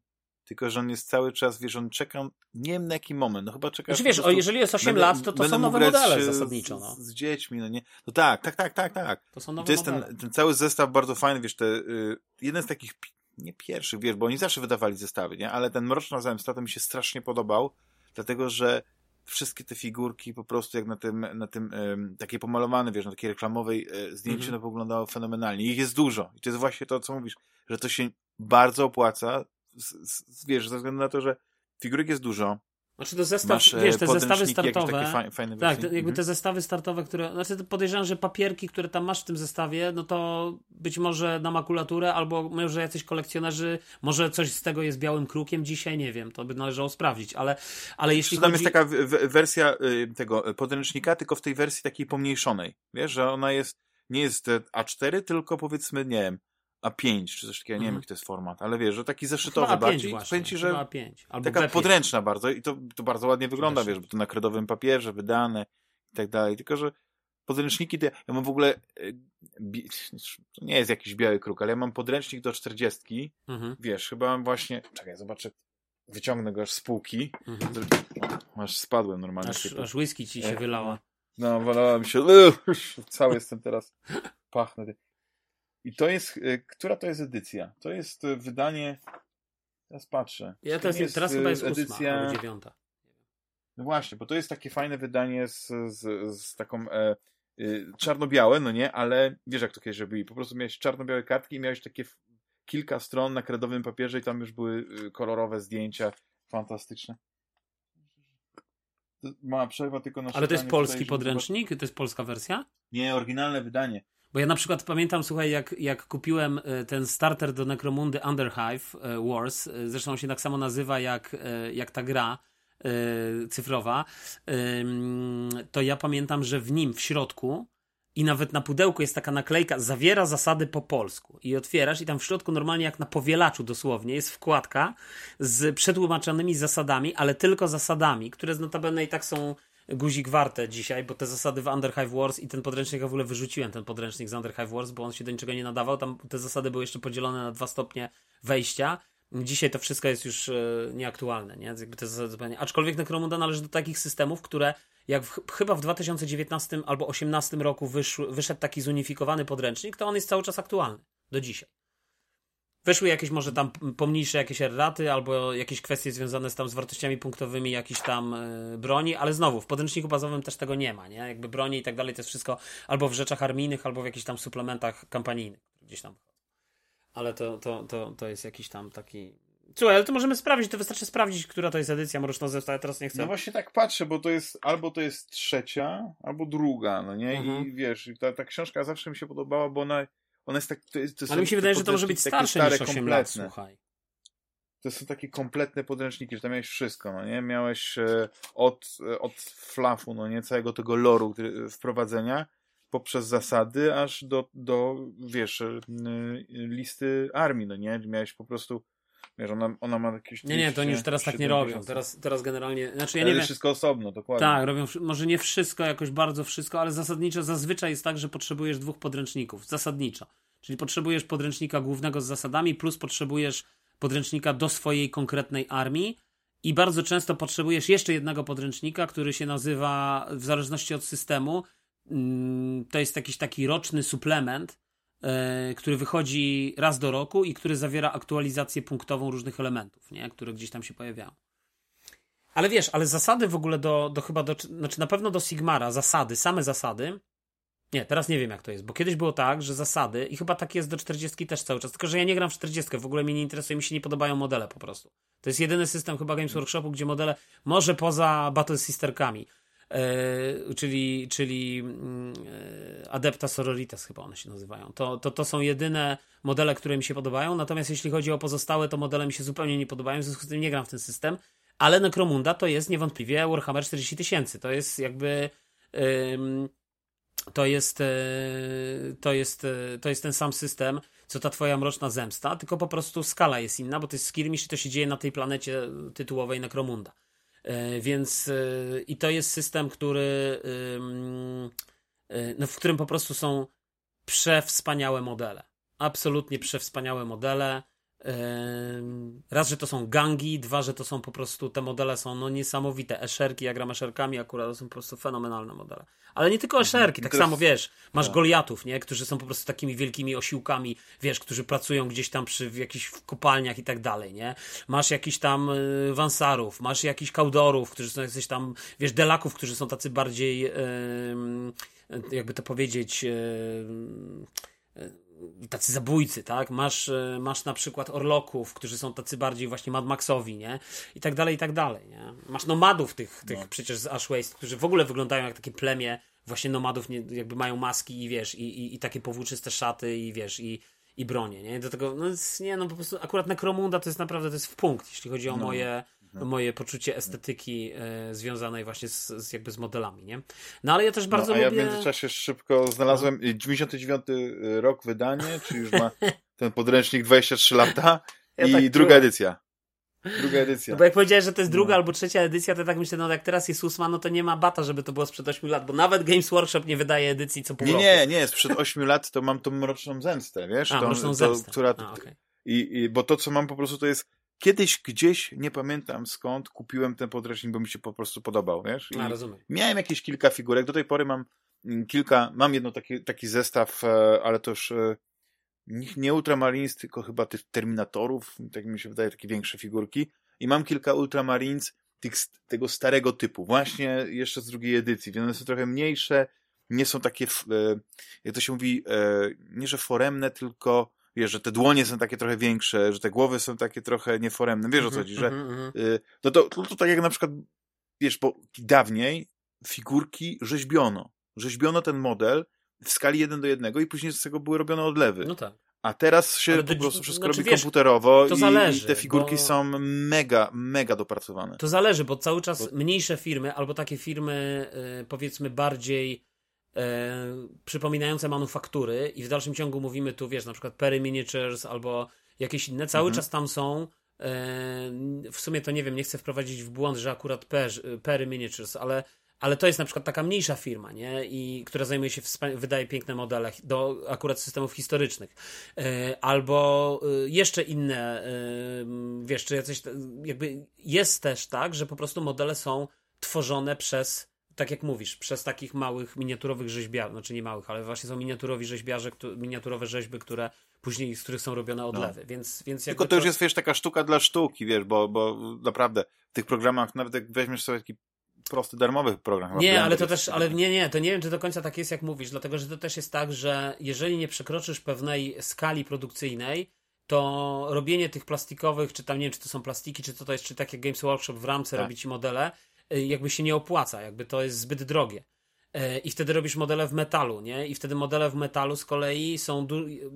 tylko, że on jest cały czas, wiesz, on czeka, nie wiem na jaki moment, no chyba czeka... Znaczy, wiesz, o, jeżeli jest 8 będę, lat, to to są nowe modele zasadniczo, no. Z, z, dziećmi, no nie? No tak, tak, tak, tak, tak. To są nowe to jest modele. Ten, ten cały zestaw bardzo fajny, wiesz, te, y, jeden z takich nie pierwszych, wiesz, bo oni zawsze wydawali zestawy, nie? Ale ten Mroczna Zemsta to mi się strasznie podobał, dlatego, że wszystkie te figurki po prostu jak na tym, na tym um, takie pomalowane, wiesz, na takiej reklamowej e, zdjęciu, mm -hmm. no wyglądało fenomenalnie. Ich jest dużo. I to jest właśnie to, co mówisz, że to się bardzo opłaca, z, z, wiesz, ze względu na to, że figurek jest dużo, znaczy to zestaw, Masz, wiesz, te zestawy startowe. Fajne, tak, jakby te mhm. zestawy startowe, które. Znaczy podejrzewam, że papierki, które tam masz w tym zestawie, no to być może na makulaturę, albo może jacyś kolekcjonerzy, może coś z tego jest białym krukiem dzisiaj, nie wiem, to by należało sprawdzić, ale, ale jeśli. Tam chodzi... jest taka wersja y, tego podręcznika, tylko w tej wersji takiej pomniejszonej. Wiesz, że ona jest, nie jest A4, tylko powiedzmy, nie wiem, A5, czy coś takiego, nie wiem Mhm. jaki to jest format, ale wiesz, że taki zeszytowy bardziej. A5 właśnie. Powiem ci, że Chyba A5. Albo taka B5. podręczna bardzo i to, to bardzo ładnie wygląda, wiesz, bo to na kredowym papierze wydane i tak dalej, tylko że podręczniki, to ja, ja mam w ogóle, e, to nie jest jakiś biały kruk, ale ja mam podręcznik do 40, Mhm, wiesz, chyba mam właśnie, czekaj, zobaczę, wyciągnę go aż z półki, mhm. aż spadłem normalnie. Aż, aż whisky ci się E, wylała. No, wolałem się, cały jestem teraz, pachnę. I to jest, e, która to jest edycja? To jest e, wydanie, teraz patrzę. Ja teraz, jest, teraz e, chyba jest ósma edycja- albo dziewiąta. No właśnie, bo to jest takie fajne wydanie z, z, z taką e, y, czarno-białe, no nie, ale wiesz jak to kiedyś robili, po prostu miałeś czarno-białe kartki i miałeś takie kilka stron na kredowym papierze i tam już były kolorowe zdjęcia, fantastyczne. Mała przerwa tylko na Ale to jest polski podręcznik? To jest polska wersja? Nie, oryginalne wydanie. Bo ja na przykład pamiętam, słuchaj, jak, jak kupiłem e, ten starter do Necromundy Underhive e, Wars, e, zresztą się tak samo nazywa jak, jak ta gra cyfrowa, to ja pamiętam, że w nim w środku i nawet na pudełku jest taka naklejka, zawiera zasady po polsku. I otwierasz i tam w środku normalnie jak na powielaczu dosłownie jest wkładka z przetłumaczonymi zasadami, ale tylko zasadami, które notabene i tak są guzik warte dzisiaj, bo te zasady w Underhive Wars i ten podręcznik ja w ogóle wyrzuciłem, ten podręcznik z Underhive Wars, bo on się do niczego nie nadawał. Tam te zasady były jeszcze podzielone na dwa stopnie wejścia. Dzisiaj to wszystko jest już e, nieaktualne, nie? Jakby te zasady zupełnie. Aczkolwiek Necromunda należy do takich systemów, które jak w, chyba w 2019 albo 2018 roku wyszł, wyszedł taki zunifikowany podręcznik, to on jest cały czas aktualny do dzisiaj. Wyszły jakieś może tam pomniejsze jakieś erraty, albo jakieś kwestie związane z tam z wartościami punktowymi jakiejś tam e, broni, ale znowu w podręczniku bazowym też tego nie ma, nie? Jakby broni i tak dalej to jest wszystko albo w rzeczach armijnych, albo w jakichś tam suplementach kampanijnych, gdzieś tam. Ale to, to, to, to jest jakiś tam taki... Słuchaj, ale to możemy sprawdzić, to wystarczy sprawdzić, która to jest edycja Mroczna Zemsta, ja teraz nie chcę. No właśnie tak patrzę, bo to jest albo to jest trzecia, albo druga, no nie? Mhm. I wiesz, ta, ta książka zawsze mi się podobała, bo ona, ona jest tak... To jest, to ale mi się wydaje, że to może być starsze takie niż stare, 8 lat, słuchaj. to są takie kompletne podręczniki, że tam miałeś wszystko, no nie? Miałeś e, od, e, od flafu, no nie? Całego tego loru który, wprowadzenia poprzez zasady, aż do, do wiesz, e, listy armii, no nie? Miałeś po prostu, wiesz, ona, ona ma jakieś... Nie, nie, to oni już teraz tak nie robią. Teraz, teraz generalnie, znaczy ja nie wiem, wszystko osobno, dokładnie. Tak, robią może nie wszystko, jakoś bardzo wszystko, ale zasadniczo zazwyczaj jest tak, że potrzebujesz dwóch podręczników. Zasadniczo. Czyli potrzebujesz podręcznika głównego z zasadami, plus potrzebujesz podręcznika do swojej konkretnej armii. I bardzo często potrzebujesz jeszcze jednego podręcznika, który się nazywa, w zależności od systemu, mm, to jest jakiś taki roczny suplement, który wychodzi raz do roku i który zawiera aktualizację punktową różnych elementów, nie? które gdzieś tam się pojawiają. Ale wiesz, ale zasady w ogóle do, do chyba do, znaczy na pewno do Sigmara, zasady, same zasady. Nie, teraz nie wiem jak to jest, bo kiedyś było tak, że zasady, i chyba tak jest do 40 też cały czas, tylko że ja nie gram w 40, w ogóle mnie nie interesuje, mi się nie podobają modele po prostu. To jest jedyny system chyba Games Workshopu, gdzie modele, może poza Battle Sisterkami, e, czyli, czyli mm, e, Adepta Sororitas chyba one się nazywają. To, to, to są jedyne modele, które mi się podobają, natomiast jeśli chodzi o pozostałe, to modele mi się zupełnie nie podobają, w związku z tym nie gram w ten system. Ale Necromunda to jest niewątpliwie Warhammer 40 tysięcy. To jest jakby. ym, to jest, e, to, jest, e, to jest ten sam system, co ta twoja mroczna zemsta, tylko po prostu skala jest inna, bo to jest Skirmish i to się dzieje na tej planecie tytułowej Necromunda. E, Więc e, i to jest system, który e, no, w którym po prostu są przewspaniałe modele. Absolutnie przewspaniałe modele. Raz, że to są gangi, dwa, że to są po prostu, te modele są no niesamowite. Eszerki, ja gram eszerkami akurat, to są po prostu fenomenalne modele. Ale nie tylko eszerki, tak jest- samo wiesz, masz tak. Goliatów, nie? Którzy są po prostu takimi wielkimi osiłkami, wiesz, którzy pracują gdzieś tam przy w jakichś kopalniach i tak dalej, nie? Masz jakiś tam y, Wansarów, masz jakichś Kaudorów, którzy są jacyś tam, wiesz, Delaków, którzy są tacy bardziej, ym, jakby to powiedzieć, y, tacy zabójcy, tak? Masz, y, masz na przykład Orloków, którzy są tacy bardziej właśnie Mad Maxowi, nie? I tak dalej, i tak dalej, nie? Masz nomadów tych, tych No. przecież z Ash Waste, którzy w ogóle wyglądają jak takie plemię właśnie nomadów, nie, jakby mają maski i wiesz, i, i, i takie powłóczyste szaty i wiesz, i, i bronie, nie? Do tego, no nie, no po prostu akurat Necromunda to jest naprawdę, to jest w punkt, jeśli chodzi o No. moje, mhm. moje poczucie estetyki e, związanej właśnie z, z, jakby z modelami, nie? No ale ja też bardzo no, a lubię... ja w międzyczasie szybko znalazłem no. 99 rok wydanie, czy już ma ten podręcznik 23 lata ja i tak druga czułem. edycja. Druga edycja. No bo jak powiedziałeś, że to jest druga no. albo trzecia edycja, to tak myślę, no jak teraz jest ósma, no to nie ma bata, żeby to było sprzed 8 lat, bo nawet Games Workshop nie wydaje edycji co pół nie, roku. Nie, nie, sprzed 8 lat to mam tą mroczną zemstę, wiesz? A, tą, mroczną zemstę. która, A, okay. i, i, bo to, co mam po prostu, to jest kiedyś gdzieś, nie pamiętam skąd, kupiłem ten podręcznik, bo mi się po prostu podobał, wiesz? I A, rozumiem. Miałem jakieś kilka figurek, do tej pory mam mm, kilka, mam jedno taki, taki zestaw, e, ale to już e, nie Ultramarines, tylko chyba tych Terminatorów, tak mi się wydaje, takie większe figurki. I mam kilka Ultramarines tych, tego starego typu, właśnie jeszcze z drugiej edycji, więc one są trochę mniejsze, nie są takie, e, jak to się mówi, nie że foremne, tylko wiesz, że te dłonie są takie trochę większe, że te głowy są takie trochę nieforemne, wiesz o co mhm, chodzi, że mhm, mhm. y, no to, to, to tak jak na przykład, wiesz, bo dawniej figurki rzeźbiono. Rzeźbiono ten model w skali 1 do 1 i później z tego były robione odlewy. No tak. A teraz się po prostu wszystko znaczy, robi wiesz, komputerowo i, zależy, i, te figurki bo... są mega, mega dopracowane. To zależy, bo cały czas bo... mniejsze firmy albo takie firmy y, powiedzmy bardziej przypominające manufaktury i w dalszym ciągu mówimy tu, wiesz, na przykład Perry Miniatures albo jakieś inne, cały mhm. czas tam są e, w sumie to nie wiem, nie chcę wprowadzić w błąd, że akurat Perry Miniatures, ale ale to jest na przykład taka mniejsza firma, nie? I która zajmuje się, wydaje piękne modele do akurat systemów historycznych. E, albo e, jeszcze inne, e, wiesz, czy jacyś, jakby jest też tak, że po prostu modele są tworzone przez tak jak mówisz, przez takich małych, miniaturowych rzeźbiarzy, znaczy nie małych, ale właśnie są miniaturowi rzeźbiarze, miniaturowe rzeźby, które później, z których są robione odlewy, no. więc, więc Tylko to już jest, wiesz, taka sztuka dla sztuki, wiesz, bo, bo naprawdę w tych programach, nawet jak weźmiesz sobie taki prosty, darmowy program. Nie, ale to też, ale nie, nie, to nie wiem, czy do końca tak jest, jak mówisz, dlatego, że to też jest tak, że jeżeli nie przekroczysz pewnej skali produkcyjnej, to robienie tych plastikowych, czy tam nie wiem, czy to są plastiki, czy to, to jest, czy tak jak Games Workshop w ramce tak. robi ci modele, jakby się nie opłaca, jakby to jest zbyt drogie. Y, I wtedy robisz modele w metalu, nie? I wtedy modele w metalu z kolei są,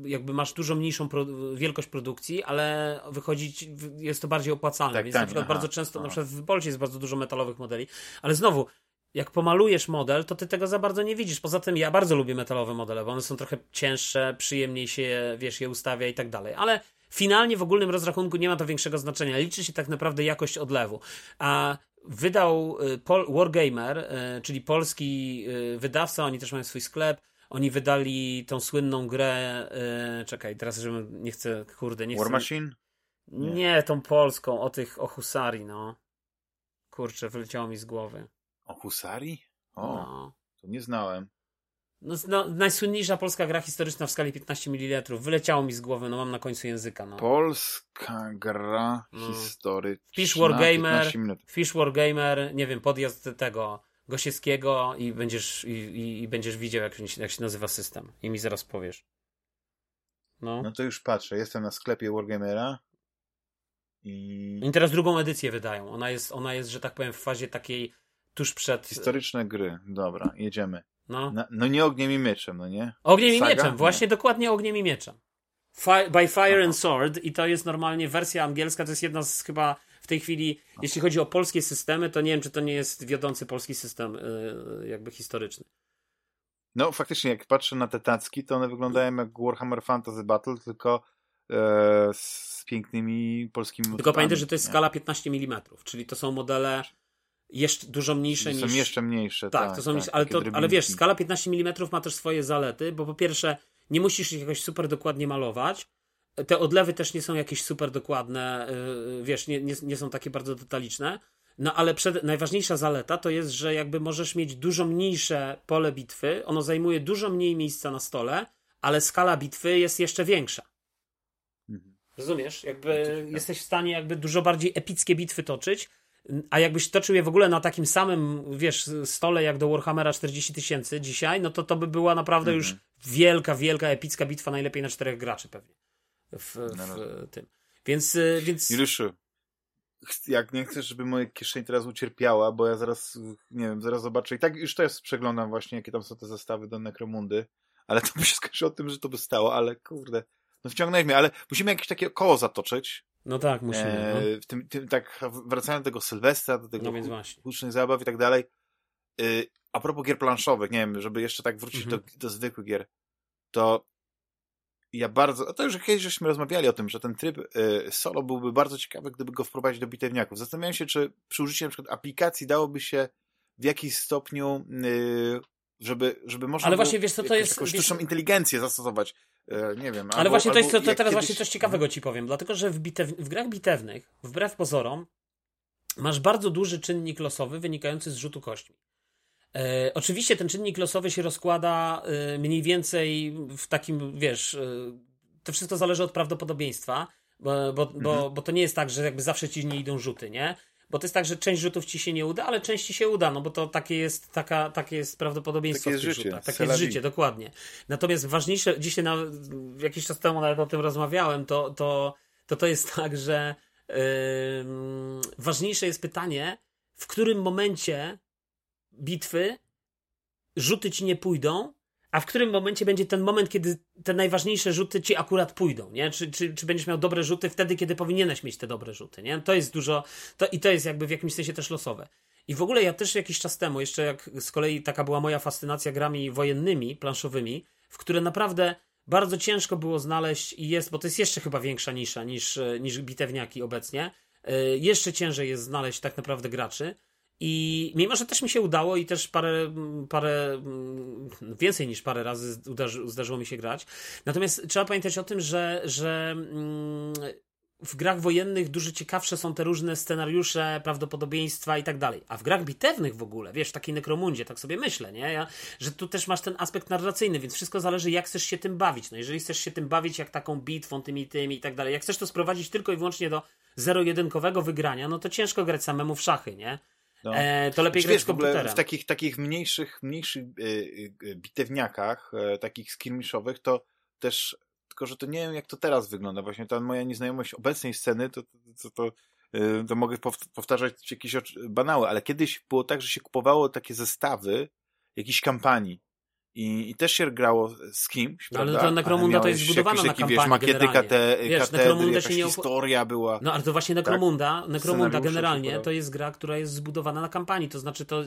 jakby masz dużo mniejszą wielkość produkcji, ale wychodzić, jest to bardziej opłacalne. Tak, Więc tak, na przykład aha, bardzo często, aha. na przykład w Polsce jest bardzo dużo metalowych modeli, ale znowu, jak pomalujesz model, to ty tego za bardzo nie widzisz. Poza tym ja bardzo lubię metalowe modele, bo one są trochę cięższe, przyjemniej się, wiesz, je ustawia i tak dalej. Ale finalnie w ogólnym rozrachunku nie ma to większego znaczenia. Liczy się tak naprawdę jakość odlewu. A wydał y, Pol Wargamer, y, czyli polski y, wydawca, oni też mają swój sklep. Oni wydali tą słynną grę. Czekaj, teraz żebym nie chcę, kurde, nie War chcę. Machine? Nie. nie, tą polską, o tych o Husari, no. Kurczę, wyleciało mi z głowy. O Husari? O, no. to nie znałem. No, no, najsłynniejsza polska gra historyczna w skali 15 mm. Wyleciało mi z głowy, no mam na końcu języka. No. Polska gra no. historyczna. Fish Wargamer, Fish Wargamer, nie wiem, podjazd tego Gosiewskiego i będziesz, i, i, i, będziesz widział, jak się, jak się nazywa system. I mi zaraz powiesz. No. no to już patrzę. Jestem na sklepie Wargamera. I... I teraz drugą edycję wydają. Ona jest, ona jest, że tak powiem, w fazie takiej tuż przed. Historyczne gry. Dobra, jedziemy. No. Na, no nie ogniem i mieczem, no nie? Ogniem Saga? i mieczem, właśnie dokładnie ogniem i mieczem. Fi by Fire Aha. and Sword i to jest normalnie wersja angielska, to jest jedna z chyba w tej chwili, Aha. jeśli chodzi o polskie systemy, to nie wiem, czy to nie jest wiodący polski system yy, jakby historyczny. No faktycznie, jak patrzę na te tacki, to one wyglądają jak Warhammer Fantasy Battle, tylko e, z pięknymi polskimi Tylko pamiętaj, że to jest nie? skala 15 mm, czyli to są modele jeszcze dużo mniejsze niż... Są jeszcze mniejsze, tak. tak to są tak, ale, to, ale wiesz, skala 15 mm ma też swoje zalety, bo po pierwsze nie musisz ich jakoś super dokładnie malować, te odlewy też nie są jakieś super dokładne, yy, wiesz, nie, nie, nie są takie bardzo detaliczne, no ale przed, najważniejsza zaleta to jest, że jakby możesz mieć dużo mniejsze pole bitwy, ono zajmuje dużo mniej miejsca na stole, ale skala bitwy jest jeszcze większa. Mhm. Rozumiesz? Jakby jesteś w stanie jakby dużo bardziej epickie bitwy toczyć, a jakbyś toczył je w ogóle na takim samym, wiesz, stole jak do Warhammera 40 tysięcy dzisiaj, no to to by była naprawdę już mhm. wielka, wielka, epicka bitwa, najlepiej na czterech graczy pewnie. W, w no, no. tym. Więc, y, więc... Juliuszu, jak nie chcesz, żeby moja kieszeń teraz ucierpiała, bo ja zaraz, nie wiem, zaraz zobaczę i tak już też przeglądam właśnie, jakie tam są te zestawy do Necromundy, ale to by się skończyło tym, że to by stało, ale kurde, no wciągnęłeś mnie, ale musimy jakieś takie koło zatoczyć, No tak, musimy. E, no. w tym, tym, tak wracając do tego Sylwestra, do tego No hucznych zabaw i tak dalej. E, a propos gier planszowych, nie wiem, żeby jeszcze tak wrócić Mhm. do, do zwykłych gier, to ja bardzo, a to już kiedyś żeśmy rozmawiali o tym, że ten tryb e, solo byłby bardzo ciekawy, gdyby go wprowadzić do bitewniaków. Zastanawiałem się, czy przy użyciu na przykład aplikacji dałoby się w jakiś stopniu, e, żeby, żeby można Ale właśnie, wiesz co, to jakąś jest- wiesz- sztuczną inteligencję zastosować. E, nie wiem. Ale albo- właśnie to jest to, to teraz kiedyś- właśnie coś ciekawego ci powiem, dlatego że w, bitew, w grach bitewnych, wbrew pozorom, masz bardzo duży czynnik losowy wynikający z rzutu kośćmi. E, oczywiście ten czynnik losowy się rozkłada e, mniej więcej w takim, wiesz, e, to wszystko zależy od prawdopodobieństwa, bo, bo, bo, Mhm. bo to nie jest tak, że jakby zawsze ci nie idą rzuty, nie? Bo to jest tak, że część rzutów ci się nie uda, ale część ci się uda, no bo to takie jest, taka, takie jest prawdopodobieństwo Takie w tych życie, rzutach. Takie jest życie, dokładnie. Natomiast ważniejsze, dzisiaj na, jakiś czas temu nawet o tym rozmawiałem, to to, to, to jest tak, że ym, ważniejsze jest pytanie, w którym momencie bitwy rzuty ci nie pójdą, a w którym momencie będzie ten moment, kiedy te najważniejsze rzuty ci akurat pójdą, nie? Czy, czy, czy będziesz miał dobre rzuty wtedy, kiedy powinieneś mieć te dobre rzuty, nie? To jest dużo, to, i to jest jakby w jakimś sensie też losowe. I w ogóle ja też jakiś czas temu, jeszcze jak z kolei taka była moja fascynacja grami wojennymi, planszowymi, w które naprawdę bardzo ciężko było znaleźć i jest, bo to jest jeszcze chyba większa nisza niż, e, niż bitewniaki obecnie, e, jeszcze ciężej jest znaleźć tak naprawdę graczy. I mimo, że też mi się udało i też parę, parę mm, więcej niż parę razy udarzy, zdarzyło mi się grać. Natomiast trzeba pamiętać o tym, że, że mm, w grach wojennych dużo ciekawsze są te różne scenariusze, prawdopodobieństwa i tak dalej. A w grach bitewnych w ogóle, wiesz, w takiej nekromundzie, tak sobie myślę, nie? Ja, że tu też masz ten aspekt narracyjny, więc wszystko zależy, jak chcesz się tym bawić. No jeżeli chcesz się tym bawić jak taką bitwą, tymi, tymi i tak dalej, jak chcesz to sprowadzić tylko i wyłącznie do zero-jedynkowego wygrania, no to ciężko grać samemu w szachy, nie? No. E, to lepiej grać wiesz, w ogóle komputerem. w takich, takich mniejszych, mniejszych y, y, y, bitewniakach, takich skirmiszowych, to też, tylko że to nie wiem, jak to teraz wygląda. Właśnie ta moja nieznajomość obecnej sceny, to, to, to, to mogę pow- powtarzać jakieś banały, ale kiedyś było tak, że się kupowało takie zestawy jakichś kampanii. I, I też się grało z kimś, No, ale to Necromunda to jest zbudowana jakiś na wiesz, kampanii makiety generalnie. kate, Wiesz, katedry, Necromunda się nie historia była. No ale to właśnie Necromunda, Necromunda Scenariusze generalnie to jest gra, która jest zbudowana na kampanii, to znaczy to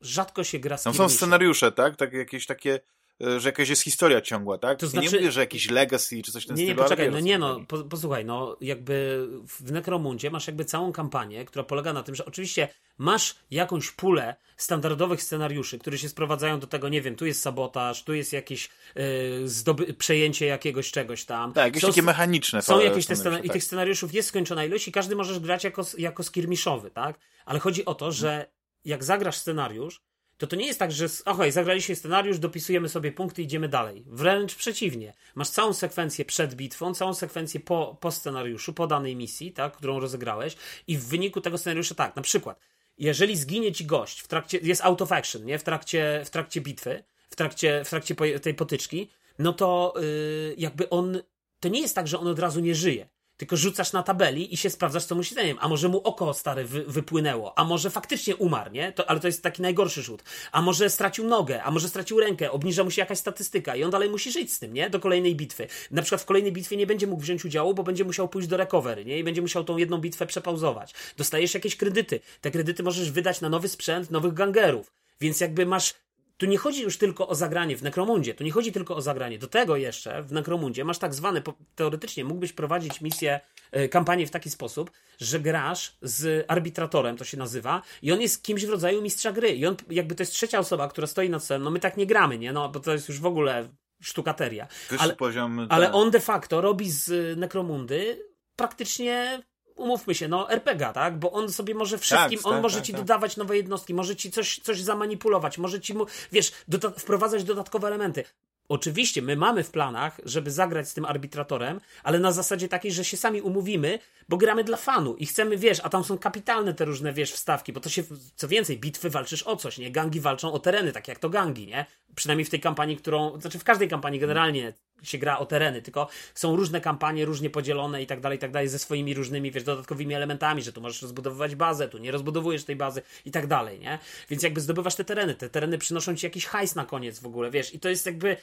rzadko się gra z Tam są skirmishem. scenariusze, tak? Tak jakieś takie, że jakaś jest historia ciągła, tak? To Ja znaczy- nie mówię, że jakiś legacy czy coś tym Nie, nie, stylu, ale poczekaj, no nie no, po, posłuchaj, no jakby w Necromundzie masz jakby całą kampanię, która polega na tym, że oczywiście masz jakąś pulę standardowych scenariuszy, które się sprowadzają do tego, nie wiem, tu jest sabotaż, tu jest jakieś yy, zdoby- przejęcie jakiegoś czegoś tam. Tak, jakieś Są- takie mechaniczne Są jakieś te scenariusze, scena- i tak. tych scenariuszów jest skończona ilość i każdy możesz grać jako, jako skirmiszowy, tak? Ale chodzi o to, że jak zagrasz scenariusz, to to nie jest tak, że okej, zagraliśmy scenariusz, dopisujemy sobie punkty, idziemy dalej. Wręcz przeciwnie. Masz całą sekwencję przed bitwą, całą sekwencję po, po scenariuszu, po danej misji, tak, którą rozegrałeś i w wyniku tego scenariusza tak, na przykład, jeżeli zginie ci gość w trakcie, jest out of action, nie, w trakcie, w trakcie bitwy, w trakcie, w trakcie tej potyczki, no to yy, jakby on, to nie jest tak, że on od razu nie żyje. Tylko rzucasz na tabeli i się sprawdzasz, co mu się zdaniem. A może mu oko stare wy, wypłynęło, a może faktycznie umarł, nie? To, ale to jest taki najgorszy rzut. A może stracił nogę, a może stracił rękę, obniża mu się jakaś statystyka i on dalej musi żyć z tym, nie? Do kolejnej bitwy. Na przykład w kolejnej bitwie nie będzie mógł wziąć udziału, bo będzie musiał pójść do recovery, nie? I będzie musiał tą jedną bitwę przepauzować. Dostajesz jakieś kredyty. Te kredyty możesz wydać na nowy sprzęt, nowych gangerów. Więc jakby masz tu nie chodzi już tylko o zagranie w Nekromundzie, tu nie chodzi tylko o zagranie. Do tego jeszcze w Nekromundzie masz tak zwane, teoretycznie mógłbyś prowadzić misję, e, kampanię w taki sposób, że grasz z arbitratorem, to się nazywa, i on jest kimś w rodzaju mistrza gry. I on jakby to jest trzecia osoba, która stoi nad stołem. No my tak nie gramy, nie? No bo to jest już w ogóle sztukateria. Wyższy Ale, poziom... ale tak. on de facto robi z Nekromundy praktycznie umówmy się, no RPG, tak? Bo on sobie może wszystkim, Tak, on tak, może tak, ci tak. dodawać nowe jednostki, może ci coś, coś zamanipulować, może ci mu, wiesz, doda- wprowadzać dodatkowe elementy. Oczywiście, my mamy w planach, żeby zagrać z tym arbitratorem, ale na zasadzie takiej, że się sami umówimy, bo gramy dla fanu i chcemy, wiesz, a tam są kapitalne te różne, wiesz, wstawki, bo to się, co więcej, bitwy walczysz o coś, nie? Gangi walczą o tereny, tak jak to gangi, nie? Przynajmniej w tej kampanii, którą, znaczy w każdej kampanii generalnie się gra o tereny, tylko są różne kampanie, różnie podzielone i tak dalej, i tak dalej, ze swoimi różnymi, wiesz, dodatkowymi elementami, że tu możesz rozbudowywać bazę, tu nie rozbudowujesz tej bazy i tak dalej, nie? Więc jakby zdobywasz te tereny, te tereny przynoszą ci jakiś hajs na koniec w ogóle, wiesz, i to jest jakby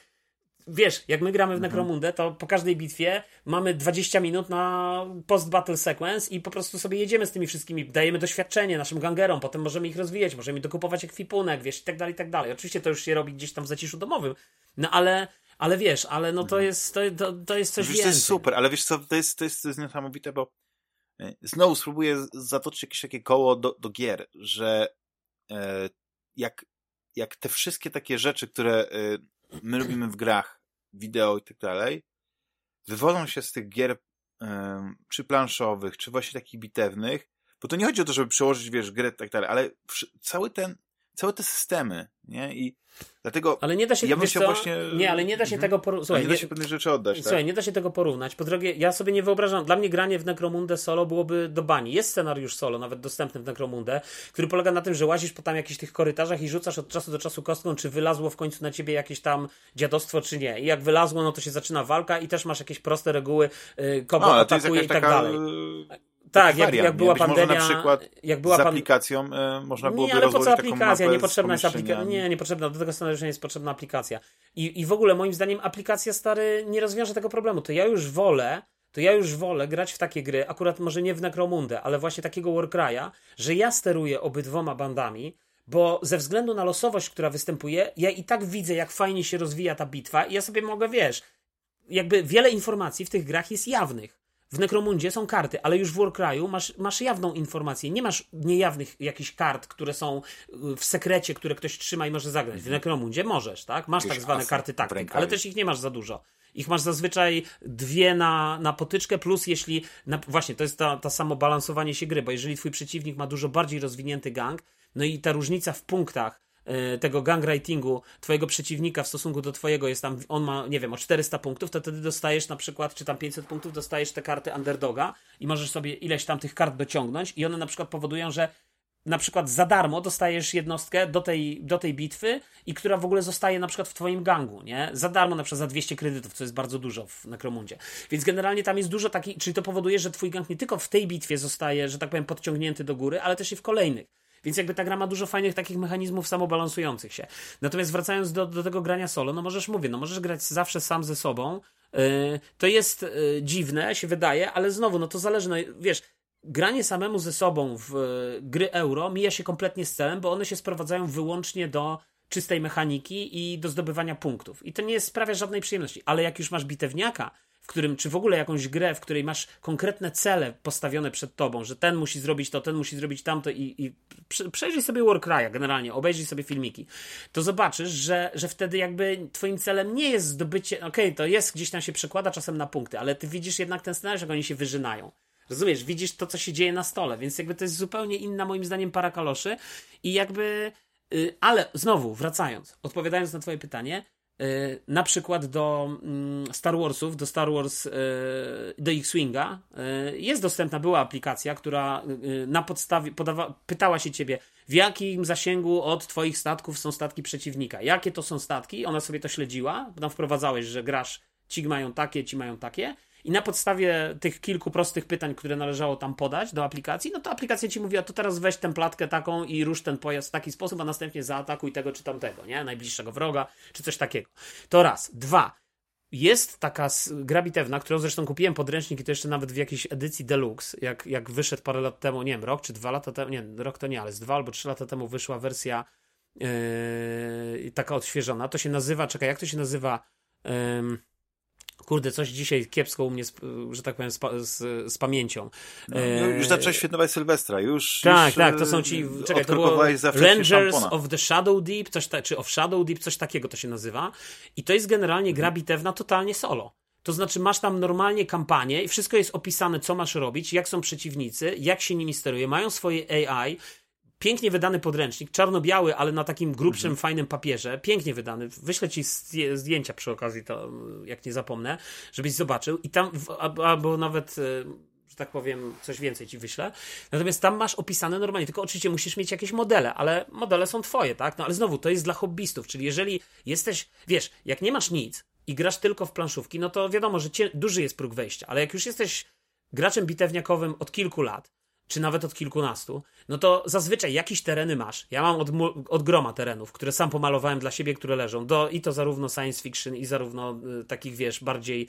wiesz, jak my gramy w Mhm. Necromundę, to po każdej bitwie mamy 20 minut na post-battle sequence i po prostu sobie jedziemy z tymi wszystkimi, dajemy doświadczenie naszym gangerom, potem możemy ich rozwijać, możemy dokupować ekwipunek, wiesz, i tak dalej, i tak dalej. Oczywiście to już się robi gdzieś tam w zaciszu domowym, no ale, ale wiesz, ale no to jest, to, to, to jest coś Mhm. Wiesz, więcej. to jest super, ale wiesz co, to jest, to jest, to jest niesamowite, bo e, znowu spróbuję zatoczyć jakieś takie koło do, do gier, że e, jak, jak te wszystkie takie rzeczy, które e, my lubimy w grach, wideo i tak dalej, wywodzą się z tych gier e, czy planszowych, czy właśnie takich bitewnych, bo to nie chodzi o to, żeby przełożyć, wiesz, grę i tak dalej, ale cały ten, całe te systemy, nie? I dlatego Ale nie da się, Ja bym co? właśnie- Nie, ale nie da się Mhm. tego porównać. nie Słuchaj, da nie, się pewnych rzeczy oddać, tak? Słuchaj, nie da się tego porównać. Po drugie, ja sobie nie wyobrażam, dla mnie granie w Necromundę solo byłoby do bani. Jest scenariusz solo, nawet dostępny w Necromundę, który polega na tym, że łazisz po tam jakichś tych korytarzach i rzucasz od czasu do czasu kostką, czy wylazło w końcu na ciebie jakieś tam dziadostwo, czy nie. I jak wylazło, no to się zaczyna walka i też masz jakieś proste reguły, yy, kogo atakuje i tak dalej. Tak, jak, jak była pandemia. na przykład jak była z pan- aplikacją e, można byłoby nie, ale po co aplikacja? Niepotrzebna z jest aplikacja. Nie, niepotrzebna. Do tego scenariusza nie jest potrzebna aplikacja. I, I w ogóle moim zdaniem aplikacja stary nie rozwiąże tego problemu. To ja już wolę, to ja już wolę grać w takie gry, akurat może nie w Necromundę, ale właśnie takiego Warcry'a, że ja steruję obydwoma bandami, bo ze względu na losowość, która występuje, ja i tak widzę, jak fajnie się rozwija ta bitwa i ja sobie mogę, wiesz, jakby wiele informacji w tych grach jest jawnych. W Necromundzie są karty, ale już w Warcry'u masz, masz jawną informację. Nie masz niejawnych jakichś kart, które są y, w sekrecie, które ktoś trzyma i może zagrać. W Necromundzie możesz, tak? Masz tak zwane karty taktyk, ale też ich nie masz za dużo. Ich masz zazwyczaj dwie na, na potyczkę, plus jeśli. Na, właśnie, to jest ta, ta samo balansowanie się gry, bo jeżeli twój przeciwnik ma dużo bardziej rozwinięty gang, no i ta różnica w punktach tego gang ratingu twojego przeciwnika w stosunku do twojego jest tam, on ma, nie wiem, o 400 punktów, to wtedy dostajesz na przykład, czy tam 500 punktów, dostajesz te karty underdoga i możesz sobie ileś tam tych kart dociągnąć i one na przykład powodują, że na przykład za darmo dostajesz jednostkę do tej, do tej bitwy i która w ogóle zostaje na przykład w twoim gangu, nie? Za darmo na przykład za 200 kredytów, co jest bardzo dużo w Necromundzie. Więc generalnie tam jest dużo takich, czyli to powoduje, że twój gang nie tylko w tej bitwie zostaje, że tak powiem, podciągnięty do góry, ale też i w kolejnych. Więc jakby ta gra ma dużo fajnych takich mechanizmów samobalansujących się. Natomiast wracając do, do tego grania solo, no możesz, mówię, no możesz grać zawsze sam ze sobą. Yy, to jest yy, dziwne, się wydaje, ale znowu, no to zależy, no wiesz, granie samemu ze sobą w e, gry euro mija się kompletnie z celem, bo one się sprowadzają wyłącznie do czystej mechaniki i do zdobywania punktów. I to nie sprawia żadnej przyjemności. Ale jak już masz bitewniaka, w którym, czy w ogóle jakąś grę, w której masz konkretne cele postawione przed tobą, że ten musi zrobić to, ten musi zrobić tamto i, i prze- przejrzyj sobie Warcry'a generalnie, obejrzyj sobie filmiki, to zobaczysz, że, że wtedy jakby twoim celem nie jest zdobycie, okej, to jest, gdzieś tam się przekłada czasem na punkty, ale ty widzisz jednak ten scenariusz, jak oni się wyżynają. Rozumiesz, widzisz to, co się dzieje na stole, więc jakby to jest zupełnie inna, moim zdaniem, para kaloszy i jakby, y, ale znowu, wracając, odpowiadając na twoje pytanie, na przykład do mm, Star Warsów, do Star Wars, y, do X-Winga y, jest dostępna, była aplikacja, która y, na podstawie, podawa, pytała się ciebie, w jakim zasięgu od twoich statków są statki przeciwnika, jakie to są statki, ona sobie to śledziła, tam wprowadzałeś, że grasz, ci mają takie, ci mają takie, i na podstawie tych kilku prostych pytań, które należało tam podać do aplikacji, no to aplikacja ci mówiła, to teraz weź tę platkę taką i rusz ten pojazd w taki sposób, a następnie zaatakuj tego czy tamtego, nie? Najbliższego wroga, czy coś takiego. To raz. Dwa. Jest taka gra bitewna, którą zresztą kupiłem podręcznik i to jeszcze nawet w jakiejś edycji deluxe, jak, jak wyszedł parę lat temu, nie wiem, rok czy dwa lata temu, nie, rok to nie, ale z dwa albo trzy lata temu wyszła wersja yy, taka odświeżona. To się nazywa, czekaj, jak to się nazywa? Ym, Kurde, coś dzisiaj kiepsko u mnie, że tak powiem, z, z, z pamięcią. No, E, już zacząłeś świętować Sylwestra, już. tak, już, tak, e, to są ci. Czekaj, to było Rangers of the Shadow Deep, coś ta, czy of Shadow Deep, coś takiego to się nazywa. I to jest generalnie gra bitewna totalnie solo. To znaczy, masz tam normalnie kampanię i wszystko jest opisane, co masz robić, jak są przeciwnicy, jak się nimi steruje, mają swoje AI. Pięknie wydany podręcznik, czarno-biały, ale na takim grubszym, Mhm. fajnym papierze. Pięknie wydany. Wyślę ci zdję- zdjęcia przy okazji, to jak nie zapomnę, żebyś zobaczył. I tam, albo nawet, e, że tak powiem, coś więcej ci wyślę. Natomiast tam masz opisane normalnie, tylko oczywiście musisz mieć jakieś modele, ale modele są twoje, tak? No ale znowu, to jest dla hobbystów, czyli jeżeli jesteś, wiesz, jak nie masz nic i grasz tylko w planszówki, no to wiadomo, że duży jest próg wejścia, ale jak już jesteś graczem bitewniakowym od kilku lat, czy nawet od kilkunastu, no to zazwyczaj jakieś tereny masz. Ja mam od, od groma terenów, które sam pomalowałem dla siebie, które leżą. Do, I to zarówno science fiction, i zarówno y, takich, wiesz, bardziej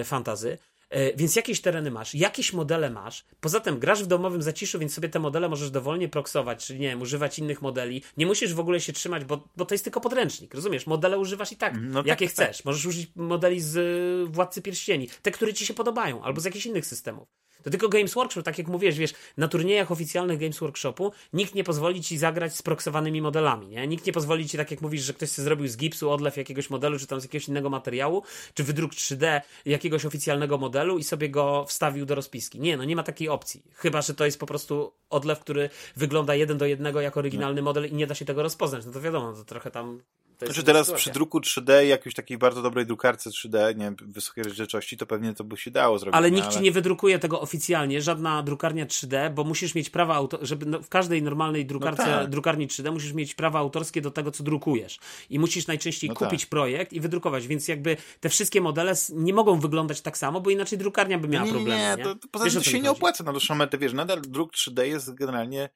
y, fantazy. E, więc jakieś tereny masz, jakieś modele masz. Poza tym grasz w domowym zaciszu, więc sobie te modele możesz dowolnie proksować, czyli nie wiem, używać innych modeli. Nie musisz w ogóle się trzymać, bo, bo to jest tylko podręcznik, rozumiesz? Modele używasz i tak, no tak jakie tak, chcesz. Tak. Możesz użyć modeli z y, Władcy Pierścieni, te, które ci się podobają, albo z jakichś innych systemów. To tylko Games Workshop, tak jak mówisz, wiesz, na turniejach oficjalnych Games Workshopu nikt nie pozwoli ci zagrać z proksowanymi modelami, nie? Nikt nie pozwoli ci, tak jak mówisz, że ktoś sobie zrobił z gipsu odlew jakiegoś modelu, czy tam z jakiegoś innego materiału, czy wydruk 3D jakiegoś oficjalnego modelu i sobie go wstawił do rozpiski. Nie, no nie ma takiej opcji. Chyba, że to jest po prostu odlew, który wygląda jeden do jednego jak oryginalny no. model i nie da się tego rozpoznać. No to wiadomo, to trochę tam znaczy teraz przy druku 3D, jakiejś takiej bardzo dobrej drukarce 3D, nie wiem, wysokiej rozdzielczości, to pewnie to by się dało zrobić. Ale nikt ale... ci nie wydrukuje tego oficjalnie, żadna drukarnia 3D, bo musisz mieć prawa, auto... żeby no, w każdej normalnej drukarce, no tak. drukarni 3D musisz mieć prawa autorskie do tego, co drukujesz. I musisz najczęściej no kupić tak. projekt i wydrukować, więc jakby te wszystkie modele nie mogą wyglądać tak samo, bo inaczej drukarnia by miała nie, problemy. Nie, nie, to, to poza tym to się nie opłaca na dłuższą metę, wiesz, nadal druk 3D jest generalnie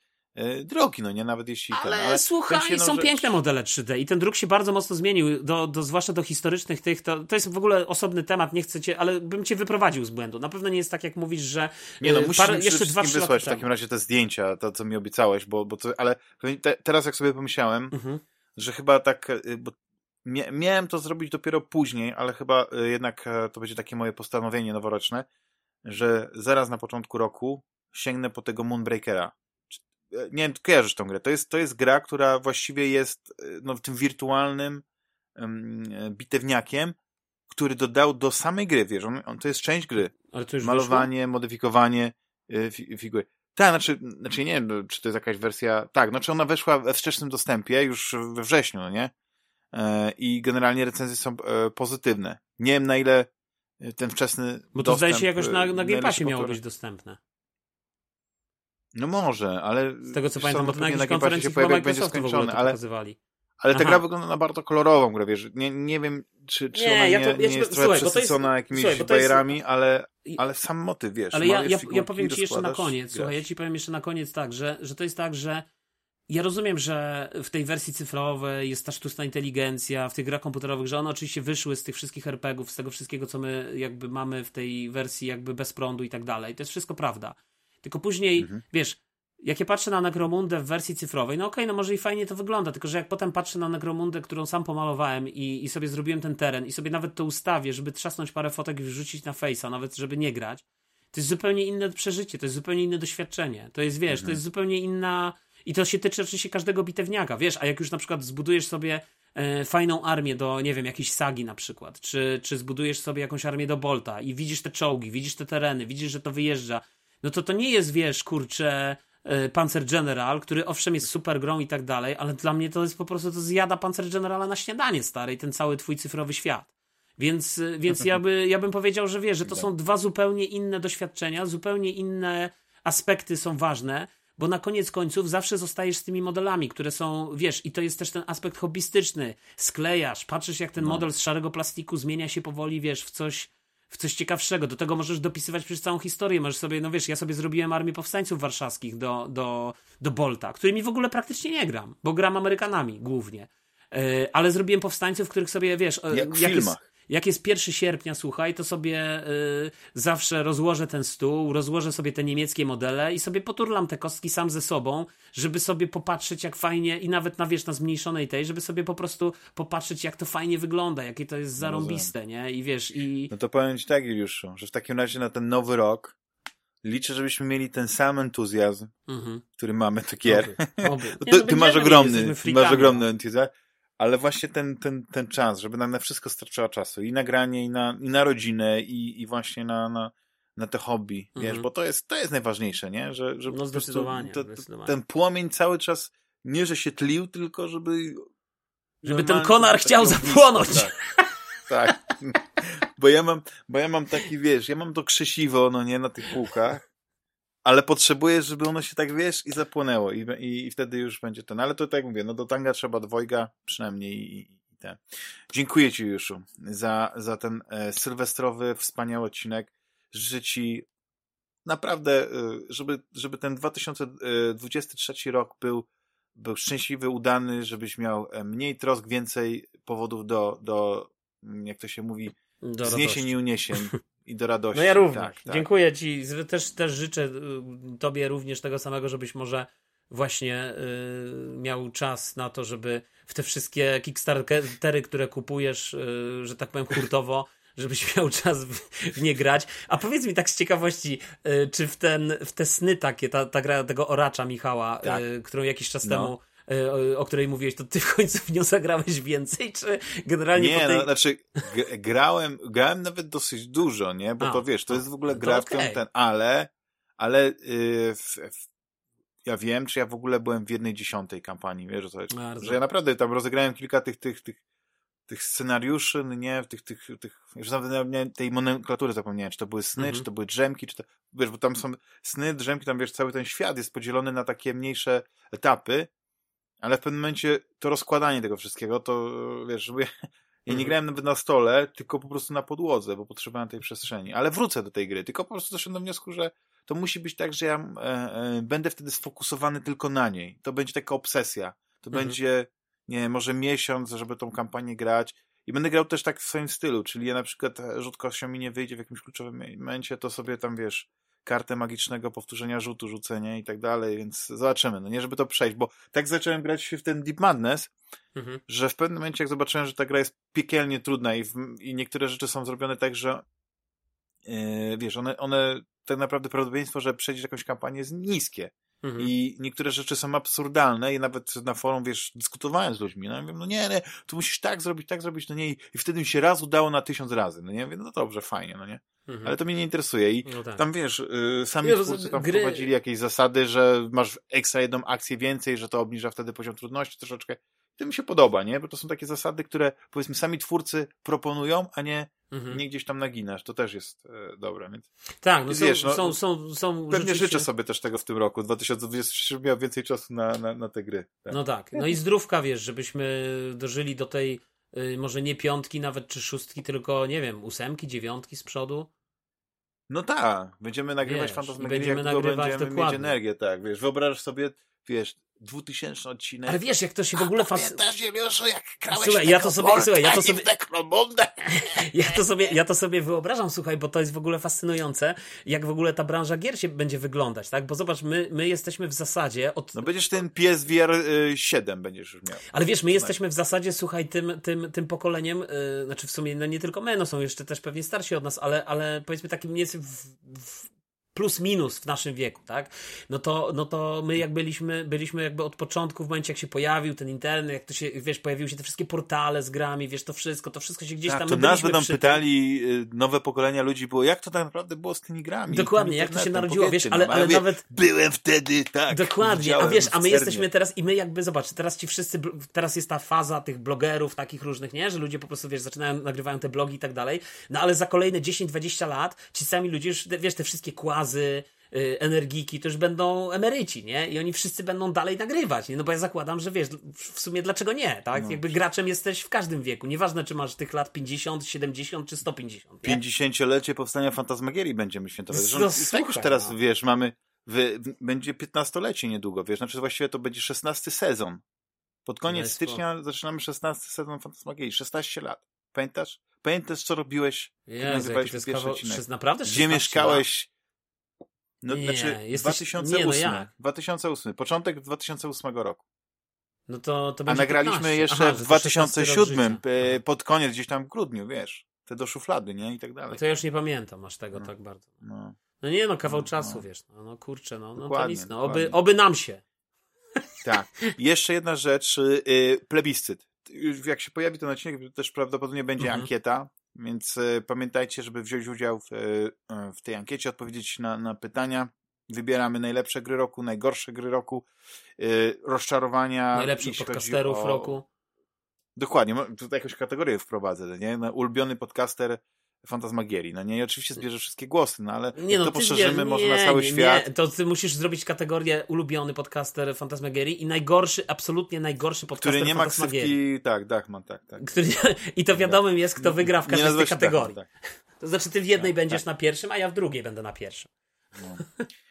drogi, no nie, nawet jeśli... Ale, ten, ale słuchaj, są piękne modele 3D i ten druk się bardzo mocno zmienił, do, do, zwłaszcza do historycznych tych, to, to jest w ogóle osobny temat, nie chcę cię, ale bym cię wyprowadził z błędu. Na pewno nie jest tak, jak mówisz, że Nie no, e, musisz parę, jeszcze dwa, wysłać w takim razie te zdjęcia, to co mi obiecałeś, bo, bo to, ale te, teraz jak sobie pomyślałem, mhm. że chyba tak, e, bo miałem to zrobić dopiero później, ale chyba jednak to będzie takie moje postanowienie noworoczne, że zaraz na początku roku sięgnę po tego Moonbreakera E, nie wiem, kojarzysz tą grę. To jest, to jest gra, która właściwie jest e, no, tym wirtualnym um, bitewniakiem, który dodał do samej gry, wiesz, on, on to jest część gry. Malowanie, wyszło? modyfikowanie y, figury. Tak, znaczy, znaczy nie wiem, czy to jest jakaś wersja, tak, znaczy ona weszła we wczesnym dostępie już we wrześniu, no nie? E, I generalnie recenzje są e, pozytywne. Nie wiem na ile ten wczesny Bo to zdaje się jakoś na, na Game Passie miało być dostępne. No może, ale... Z tego co pamiętam, bo to na jakiejś konferencji się pojawia, jak będzie skończony, ale, pokazywali. Ale ta Aha. gra wygląda na bardzo kolorową grę, wiesz, nie, nie wiem, czy, czy nie, ona ja to, nie, ja nie jest trochę słuchaj, przesycona jest, jakimiś słuchaj, bajerami, jest, ale, ale sam motyw, wiesz. Ale ja, ja, ja powiem ci jeszcze na koniec, słuchaj, ja ci powiem jeszcze na koniec tak, że, że to jest tak, że ja rozumiem, że w tej wersji cyfrowej jest ta sztuczna inteligencja, w tych grach komputerowych, że one oczywiście wyszły z tych wszystkich RPGów, z tego wszystkiego, co my jakby mamy w tej wersji jakby bez prądu i tak dalej. To jest wszystko prawda. Tylko później, mhm. wiesz, jak ja patrzę na Necromundę w wersji cyfrowej, no okej, okay, no może i fajnie to wygląda, tylko że jak potem patrzę na Necromundę, którą sam pomalowałem i, i sobie zrobiłem ten teren i sobie nawet to ustawię, żeby trzasnąć parę fotek i wrzucić na Face'a, nawet żeby nie grać, to jest zupełnie inne przeżycie, to jest zupełnie inne doświadczenie. To jest, wiesz, mhm. to jest zupełnie inna... I to się tyczy oczywiście każdego bitewniaka, wiesz, a jak już na przykład zbudujesz sobie e, fajną armię do, nie wiem, jakiejś sagi na przykład, czy, czy zbudujesz sobie jakąś armię do Bolta i widzisz te czołgi, widzisz te tereny, widzisz, że to wyjeżdża, no to to nie jest, wiesz, kurczę, e, Panzer General, który owszem jest super grą i tak dalej, ale dla mnie to jest po prostu, to zjada Panzer Generala na śniadanie stary i ten cały twój cyfrowy świat. Więc, e, więc ja, by, ja bym powiedział, że wiesz, że to są dwa zupełnie inne doświadczenia, zupełnie inne aspekty są ważne, bo na koniec końców zawsze zostajesz z tymi modelami, które są, wiesz, i to jest też ten aspekt hobbystyczny. Sklejasz, patrzysz jak ten no. model z szarego plastiku zmienia się powoli, wiesz, w coś w coś ciekawszego. Do tego możesz dopisywać przez całą historię. Możesz sobie, no wiesz, ja sobie zrobiłem Armię Powstańców Warszawskich do, do, do Bolta, którymi w ogóle praktycznie nie gram, bo gram Amerykanami głównie. Yy, ale zrobiłem powstańców, których sobie, wiesz... E, jak w filmach. Jest, jak jest 1 sierpnia, słuchaj, to sobie y, zawsze rozłożę ten stół, rozłożę sobie te niemieckie modele i sobie poturlam te kostki sam ze sobą, żeby sobie popatrzeć, jak fajnie, i nawet na wiesz, na zmniejszonej tej, żeby sobie po prostu popatrzeć, jak to fajnie wygląda, jakie to jest zarąbiste, nie? I wiesz, i. No to powiem ci tak, Juliuszu, że w takim razie na ten nowy rok liczę, żebyśmy mieli ten sam entuzjazm, mhm. który mamy do gier. Oby, oby. Nie, ty, no ty masz ogromny, masz ogromny entuzjazm ale właśnie ten, ten, ten czas, żeby nam na wszystko starczyła czasu. I na granie, i na, i na rodzinę, i, i właśnie na, na, na te hobby, mhm. wiesz, bo to jest, to jest najważniejsze, nie? Że, że no zdecydowanie, to, zdecydowanie. Ten płomień cały czas nie, że się tlił, tylko żeby... Żeby ten konar chciał zapłonąć. Tak, tak. Bo ja mam, bo ja mam taki, wiesz, ja mam to krzesiwo, no nie, na tych półkach ale potrzebujesz, żeby ono się tak, wiesz, i zapłonęło i, i, i wtedy już będzie ten. Ale to tak jak mówię, no do tanga trzeba dwojga przynajmniej i, i te. Dziękuję Ci, Juszu, za, za ten e, sylwestrowy, wspaniały odcinek. Życzę Ci naprawdę, y, żeby, żeby ten 2023 rok był, był szczęśliwy, udany, żebyś miał e, mniej trosk, więcej powodów do, do jak to się mówi, do zniesień i uniesień i do radości. No ja również. Tak, tak. Dziękuję Ci. Też, też życzę y, Tobie również tego samego, żebyś może właśnie y, miał czas na to, żeby w te wszystkie Kickstartery, które kupujesz, y, że tak powiem hurtowo, żebyś miał czas w, w, nie grać. A powiedz mi tak z ciekawości, y, czy w, ten, w te sny takie, ta, ta gra tego oracza Michała, tak. y, którą jakiś czas no. temu o, o, której mówiłeś, to ty w końcu w nią zagrałeś więcej, czy generalnie Nie, tej... no, znaczy grałem, grałem nawet dosyć dużo, nie? Bo a, to wiesz, to jest w ogóle no gra, okay. ten, ale, ale yy, w, w, ja wiem, czy ja w ogóle byłem w jednej dziesiątej kampanii, wiesz, że, że ja naprawdę tam rozegrałem kilka tych, tych, tych tych scenariuszy, no nie, tych, tych, tych, już nawet nie, tej nomenklatury zapomniałem, czy to były sny, czy to były drzemki, czy to, wiesz, bo tam są sny, drzemki, tam wiesz, cały ten świat jest podzielony na takie mniejsze etapy, ale w pewnym momencie to rozkładanie tego wszystkiego, to wiesz, żeby ja, nie grałem nawet na stole, tylko po prostu na podłodze, bo potrzebowałem tej przestrzeni. Ale wrócę do tej gry, tylko po prostu doszedłem do wniosku, że to musi być tak, że ja e, e, będę wtedy sfokusowany tylko na niej. To będzie taka obsesja. To mhm. będzie nie może miesiąc, żeby tą kampanię grać. I będę grał też tak w swoim stylu, czyli ja na przykład e, rzut kością mi nie wyjdzie w jakimś kluczowym momencie, to sobie tam, wiesz, kartę magicznego powtórzenia rzutu, rzucenie i tak dalej, więc zobaczymy. No nie, żeby to przejść, bo tak zacząłem grać w ten Deep Madness, mhm. że w pewnym momencie jak zobaczyłem, że ta gra jest piekielnie trudna i, w, i niektóre rzeczy są zrobione tak, że yy, wiesz, one, one tak naprawdę prawdopodobieństwo, że przejdziesz jakąś kampanię jest niskie. Mhm. I niektóre rzeczy są absurdalne i nawet na forum, wiesz, dyskutowałem z ludźmi, no ja mówię, no nie, nie, tu musisz tak zrobić, tak zrobić, no nie, i wtedy mi się raz udało na tysiąc razy, no nie, mówię, no dobrze, fajnie, no nie, mhm. ale to mnie nie interesuje i no tak. tam, wiesz, y, sami wiesz, twórcy tam gry... wprowadzili jakieś zasady, że masz ekstra jedną akcję więcej, że to obniża wtedy poziom trudności troszeczkę, to mi się podoba, nie, bo to są takie zasady, które, powiedzmy, sami twórcy proponują, a nie mhm. nie gdzieś tam naginasz, to też jest e, dobre. Więc... Tak, no, wiesz, są, no, są, są, są Pewnie rzeczywiście... życzę sobie też tego w tym roku, 2023, żeby miał więcej czasu na, na, na te gry. Tak. No tak, no i zdrówka, wiesz, żebyśmy dożyli do tej y, może nie piątki nawet, czy szóstki, tylko, nie wiem, ósemki, dziewiątki z przodu. No tak, będziemy nagrywać Fantasmagierii, będziemy jak nagrywać będziemy dokładnie. mieć energię, tak, wiesz, wyobrażasz sobie, wiesz, 2000 odcinek. Ale wiesz, jak to się w ogóle fascynuje. Jak grałeś słuchaj, ja to sobie, słuchaj, ja to sobie, ja to sobie, ja to sobie wyobrażam, słuchaj, bo to jest w ogóle fascynujące, jak w ogóle ta branża gier się będzie wyglądać, tak? Bo zobacz, my, my jesteśmy w zasadzie od... No będziesz ten PSVR 7 będziesz już miał. Ale wiesz, my jesteśmy w zasadzie, słuchaj, tym, tym, tym pokoleniem, yy, znaczy w sumie no nie tylko my, no są jeszcze też pewnie starsi od nas, ale, ale powiedzmy takim nie w, w plus minus w naszym wieku, tak? No to, no to my jak byliśmy, byliśmy jakby od początku, w momencie jak się pojawił ten internet, jak to się, wiesz, pojawiły się te wszystkie portale z grami, wiesz, to wszystko, to wszystko się gdzieś tak, tam... to nas będą pytali, y, nowe pokolenia ludzi było, jak to tak naprawdę było z tymi grami? Dokładnie, jak to się narodziło, wiesz, ale, ale nawet... Byłem wtedy, tak. Dokładnie, a wiesz, a my jesteśmy teraz i my jakby, zobacz, teraz ci wszyscy, teraz jest ta faza tych blogerów takich różnych, nie? Że ludzie po prostu, wiesz, zaczynają, nagrywają te blogi i tak dalej, no ale za kolejne 10-20 lat ci sami ludzie już, wiesz, te wszystkie kłazy, Y, energiki, to już będą emeryci, nie? I oni wszyscy będą dalej nagrywać, nie? No bo ja zakładam, że wiesz, w sumie dlaczego nie, tak? No. Jakby graczem jesteś w każdym wieku, nieważne czy masz tych lat 50, 70 czy 150, nie? 50-lecie powstania Fantasmagierii będziemy świętować. No, tak już teraz, no. wiesz, mamy, wy, będzie 15-lecie niedługo, wiesz, znaczy właściwie to będzie 16 sezon. Pod koniec stycznia zaczynamy 16 sezon Fantasmagierii, 16 lat. Pamiętasz? Pamiętasz, co robiłeś? Jezu, nagrywałeś pierwszy kawał... odcinek? Naprawdę Gdzie mieszkałeś? No, nie, znaczy jesteś... 2008, nie, no 2008, początek 2008 roku. No to, to A nagraliśmy 15. jeszcze Aha, w 2007, e, pod koniec, gdzieś tam w grudniu, wiesz, te do szuflady, nie? I tak dalej. No to ja już nie pamiętam aż tego no. tak bardzo. No. no nie no, kawał no, czasu, no. wiesz, no, no kurczę, no, no to nic, no, oby, oby nam się. Tak. Jeszcze jedna rzecz, yy, plebiscyt. Jak się pojawi ten odcinek, też prawdopodobnie będzie mhm. ankieta więc e, pamiętajcie, żeby wziąć udział w, e, w tej ankiecie, odpowiedzieć na, na pytania. Wybieramy najlepsze gry roku, najgorsze gry roku, e, rozczarowania. Najlepszych podcasterów o... roku. Dokładnie, tutaj jakąś kategorię wprowadzę, nie? Ulubiony podcaster Fantasmagierii. No nie, I oczywiście zbierze wszystkie głosy, no ale nie, no, to poszerzymy może nie, na cały nie, świat. Nie, to ty musisz zrobić kategorię ulubiony podcaster Fantasmagierii i najgorszy, absolutnie najgorszy podcaster Który nie ma ksywki, tak, Dachman, tak, tak. Który, I to wiadomym jest, kto wygra w każdej z tych kategorii. Dachman, tak. To znaczy ty w jednej tak, będziesz tak. na pierwszym, a ja w drugiej będę na pierwszym. No.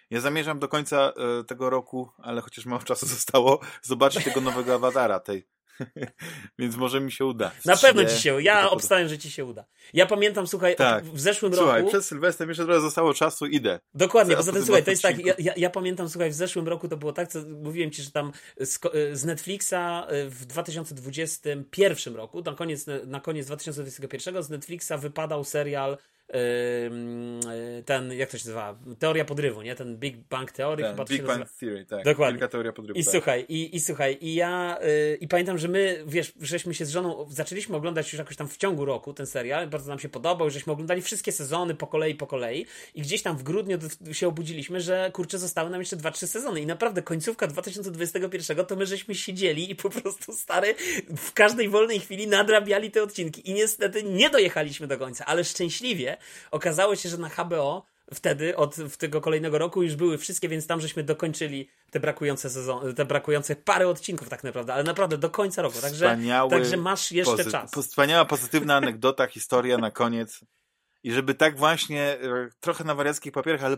Ja zamierzam do końca e, tego roku, ale chociaż mało czasu zostało, zobaczyć tego nowego awatara tej. Więc może mi się uda. Na pewno ci się, ja obstawiam, że ci się uda. Ja pamiętam, słuchaj, tak. w zeszłym słuchaj, roku... przed Sylwestrem jeszcze trochę zostało czasu, idę. Dokładnie, poza tym, słuchaj, to jest tak, ja, ja, pamiętam, słuchaj, w zeszłym roku to było tak, co mówiłem ci, że tam z, z Netflixa e, w 2021 roku, na koniec, na koniec 2021 z Netflixa wypadał serial ten, jak to się nazywa? Teoria podrywu, nie? Ten Big Bang Theory ten, chyba Big Bang Theory, tak. Dokładnie. Teoria podrywu. I tak. słuchaj, i, i słuchaj, i ja yy, i pamiętam, że my, wiesz, żeśmy się z żoną, zaczęliśmy oglądać już jakoś tam w ciągu roku ten serial, bardzo nam się podobał, żeśmy oglądali wszystkie sezony po kolei, po kolei i gdzieś tam w grudniu się obudziliśmy, że kurczę, zostały nam jeszcze 2-3 sezony i naprawdę końcówka 2021 to my żeśmy siedzieli i po prostu stary w każdej wolnej chwili nadrabiali te odcinki i niestety nie dojechaliśmy do końca, ale szczęśliwie okazało się, że na HBO wtedy, od tego kolejnego roku już były wszystkie, więc tam żeśmy dokończyli te brakujące sezon, te brakujące parę odcinków tak naprawdę, ale naprawdę do końca roku, także, Wspaniały, także masz jeszcze czas. Wspaniała, pozytywna anegdota, historia na koniec. I żeby tak właśnie e, trochę na wariackich papierach, ale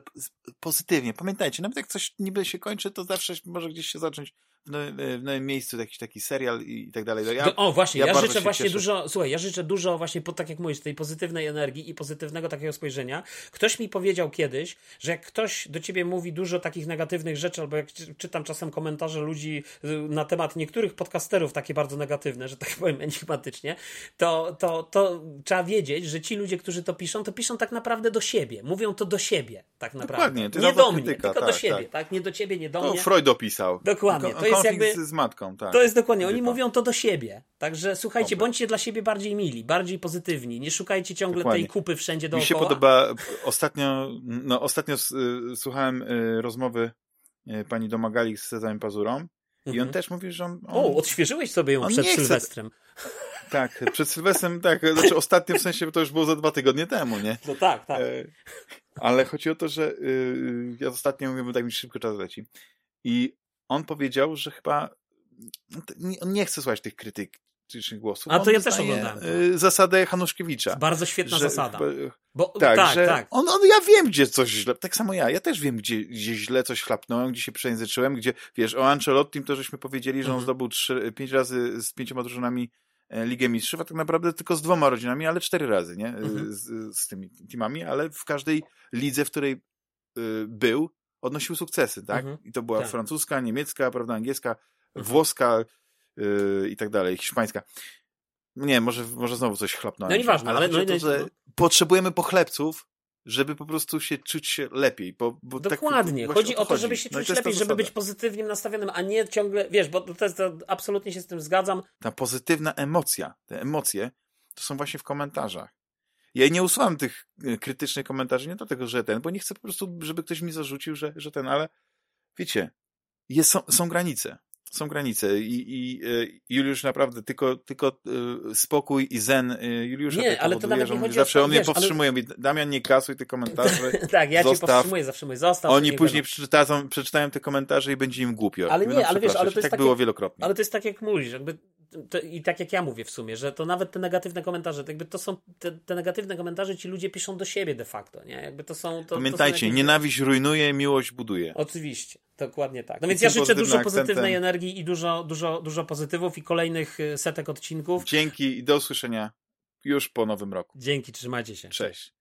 pozytywnie. Pamiętajcie, nawet jak coś niby się kończy, to zawsze może gdzieś się zacząć w nowym, w nowym miejscu jakiś taki serial i, i tak dalej. Ja, Do, o, właśnie, ja ja, życzę właśnie cieszę. dużo, słuchaj, ja życzę dużo właśnie, po, tak jak mówisz, tej pozytywnej energii i pozytywnego takiego spojrzenia. Ktoś mi powiedział kiedyś, że jak ktoś do ciebie mówi dużo takich negatywnych rzeczy, albo jak czy- czytam czasem komentarze ludzi y, na temat niektórych podcasterów, takie bardzo negatywne, że tak powiem enigmatycznie, to, to, to trzeba wiedzieć, że ci ludzie, którzy to piszą, to piszą tak naprawdę do siebie. Mówią to do siebie, tak naprawdę. Dokładnie, nie do mnie, tylko do tak, siebie, tak. tak. Nie do ciebie, nie do To mnie. Freud opisał. Dokładnie, to jest jakby- z matką, tak. To jest dokładnie, oni Chyba. mówią to do siebie. Także słuchajcie, bądźcie dla siebie bardziej mili, bardziej pozytywni. Nie szukajcie ciągle Dokładnie. tej kupy wszędzie Mi dookoła. się podoba, ostatnio, no ostatnio y, słuchałem y, rozmowy y, pani Domagali z Cezarem Pazurą i on Mhm. też mówi, że on, on O, odświeżyłeś sobie ją on przed nie chce- Sylwestrem. tak, przed Sylwestrem, tak, znaczy ostatnio w sensie, bo to już było za dwa tygodnie temu, nie? No tak, tak. E, ale chodzi o to, że y, ja ostatnio mówię, bo tak mi szybko czas leci i on powiedział, że chyba no on nie chce słuchać tych krytycznych głosów. A to on ja też oglądałem y, Zasadę Hanuszkiewicza. Bardzo świetna że zasada. chyba- Bo, Tak, tak, że tak. On, on, ja wiem, gdzie coś źle, tak samo ja, ja też wiem, gdzie, gdzie źle coś chlapnąłem, gdzie się przejęzyczyłem, gdzie, wiesz, o Ancelottim to żeśmy powiedzieli, że on Mhm. zdobył trzy, pięć razy z pięcioma drużynami e, Ligę Mistrzów, a tak naprawdę tylko z dwoma rodzinami, ale cztery razy, nie? E, Mhm. Z, z tymi teamami, ale w każdej lidze, w której y, był, odnosił sukcesy, tak? Mhm. I to była Tak. francuska, niemiecka, prawda, angielska, Mhm. włoska y, i tak dalej, hiszpańska. Nie, może, może znowu coś chlapnąłem. No nieważne, ale- o no, to, że no. potrzebujemy pochlebców, żeby po prostu się czuć lepiej. Bo, bo Dokładnie. Tak, chodzi o to, żeby się No czuć lepiej, żeby zasada. być pozytywnym nastawionym, a nie ciągle, wiesz, bo to jest, to absolutnie się z tym zgadzam. Ta pozytywna emocja, te emocje, to są właśnie w komentarzach. Ja nie usuwam tych y, krytycznych komentarzy, nie dlatego, że ten, bo nie chcę po prostu, żeby ktoś mi zarzucił, że, że ten, ale wiecie, jest, są, są granice. Są granice i, i y, Juliusz naprawdę tylko, tylko y, spokój i zen y, Juliusza Nie, ale to nawet nie chodzi o zawsze to, on mnie wiesz, ale- powstrzymuje, mówi, Damian nie kasuj tych komentarzy, tak, ja cię Zostaw. powstrzymuję, zawsze mówię, zostaw. oni później przeczytają, przeczytają te komentarze i będzie im głupio. Ale nie, będą ale wiesz, ale to jest tak takie- było wielokrotnie. Ale to jest tak, jak mówisz, jakby to, i tak jak ja mówię w sumie, że to nawet te negatywne komentarze, to jakby to są, te, te negatywne komentarze ci ludzie piszą do siebie de facto, nie? Jakby to są... To, Pamiętajcie, to są jakieś... nienawiść rujnuje, miłość buduje. Oczywiście, dokładnie tak. No więc ja życzę dużo akcentem- pozytywnej energii i dużo, dużo, dużo pozytywów i kolejnych y, setek odcinków. Dzięki i do usłyszenia już po nowym roku. Dzięki, trzymajcie się. Cześć.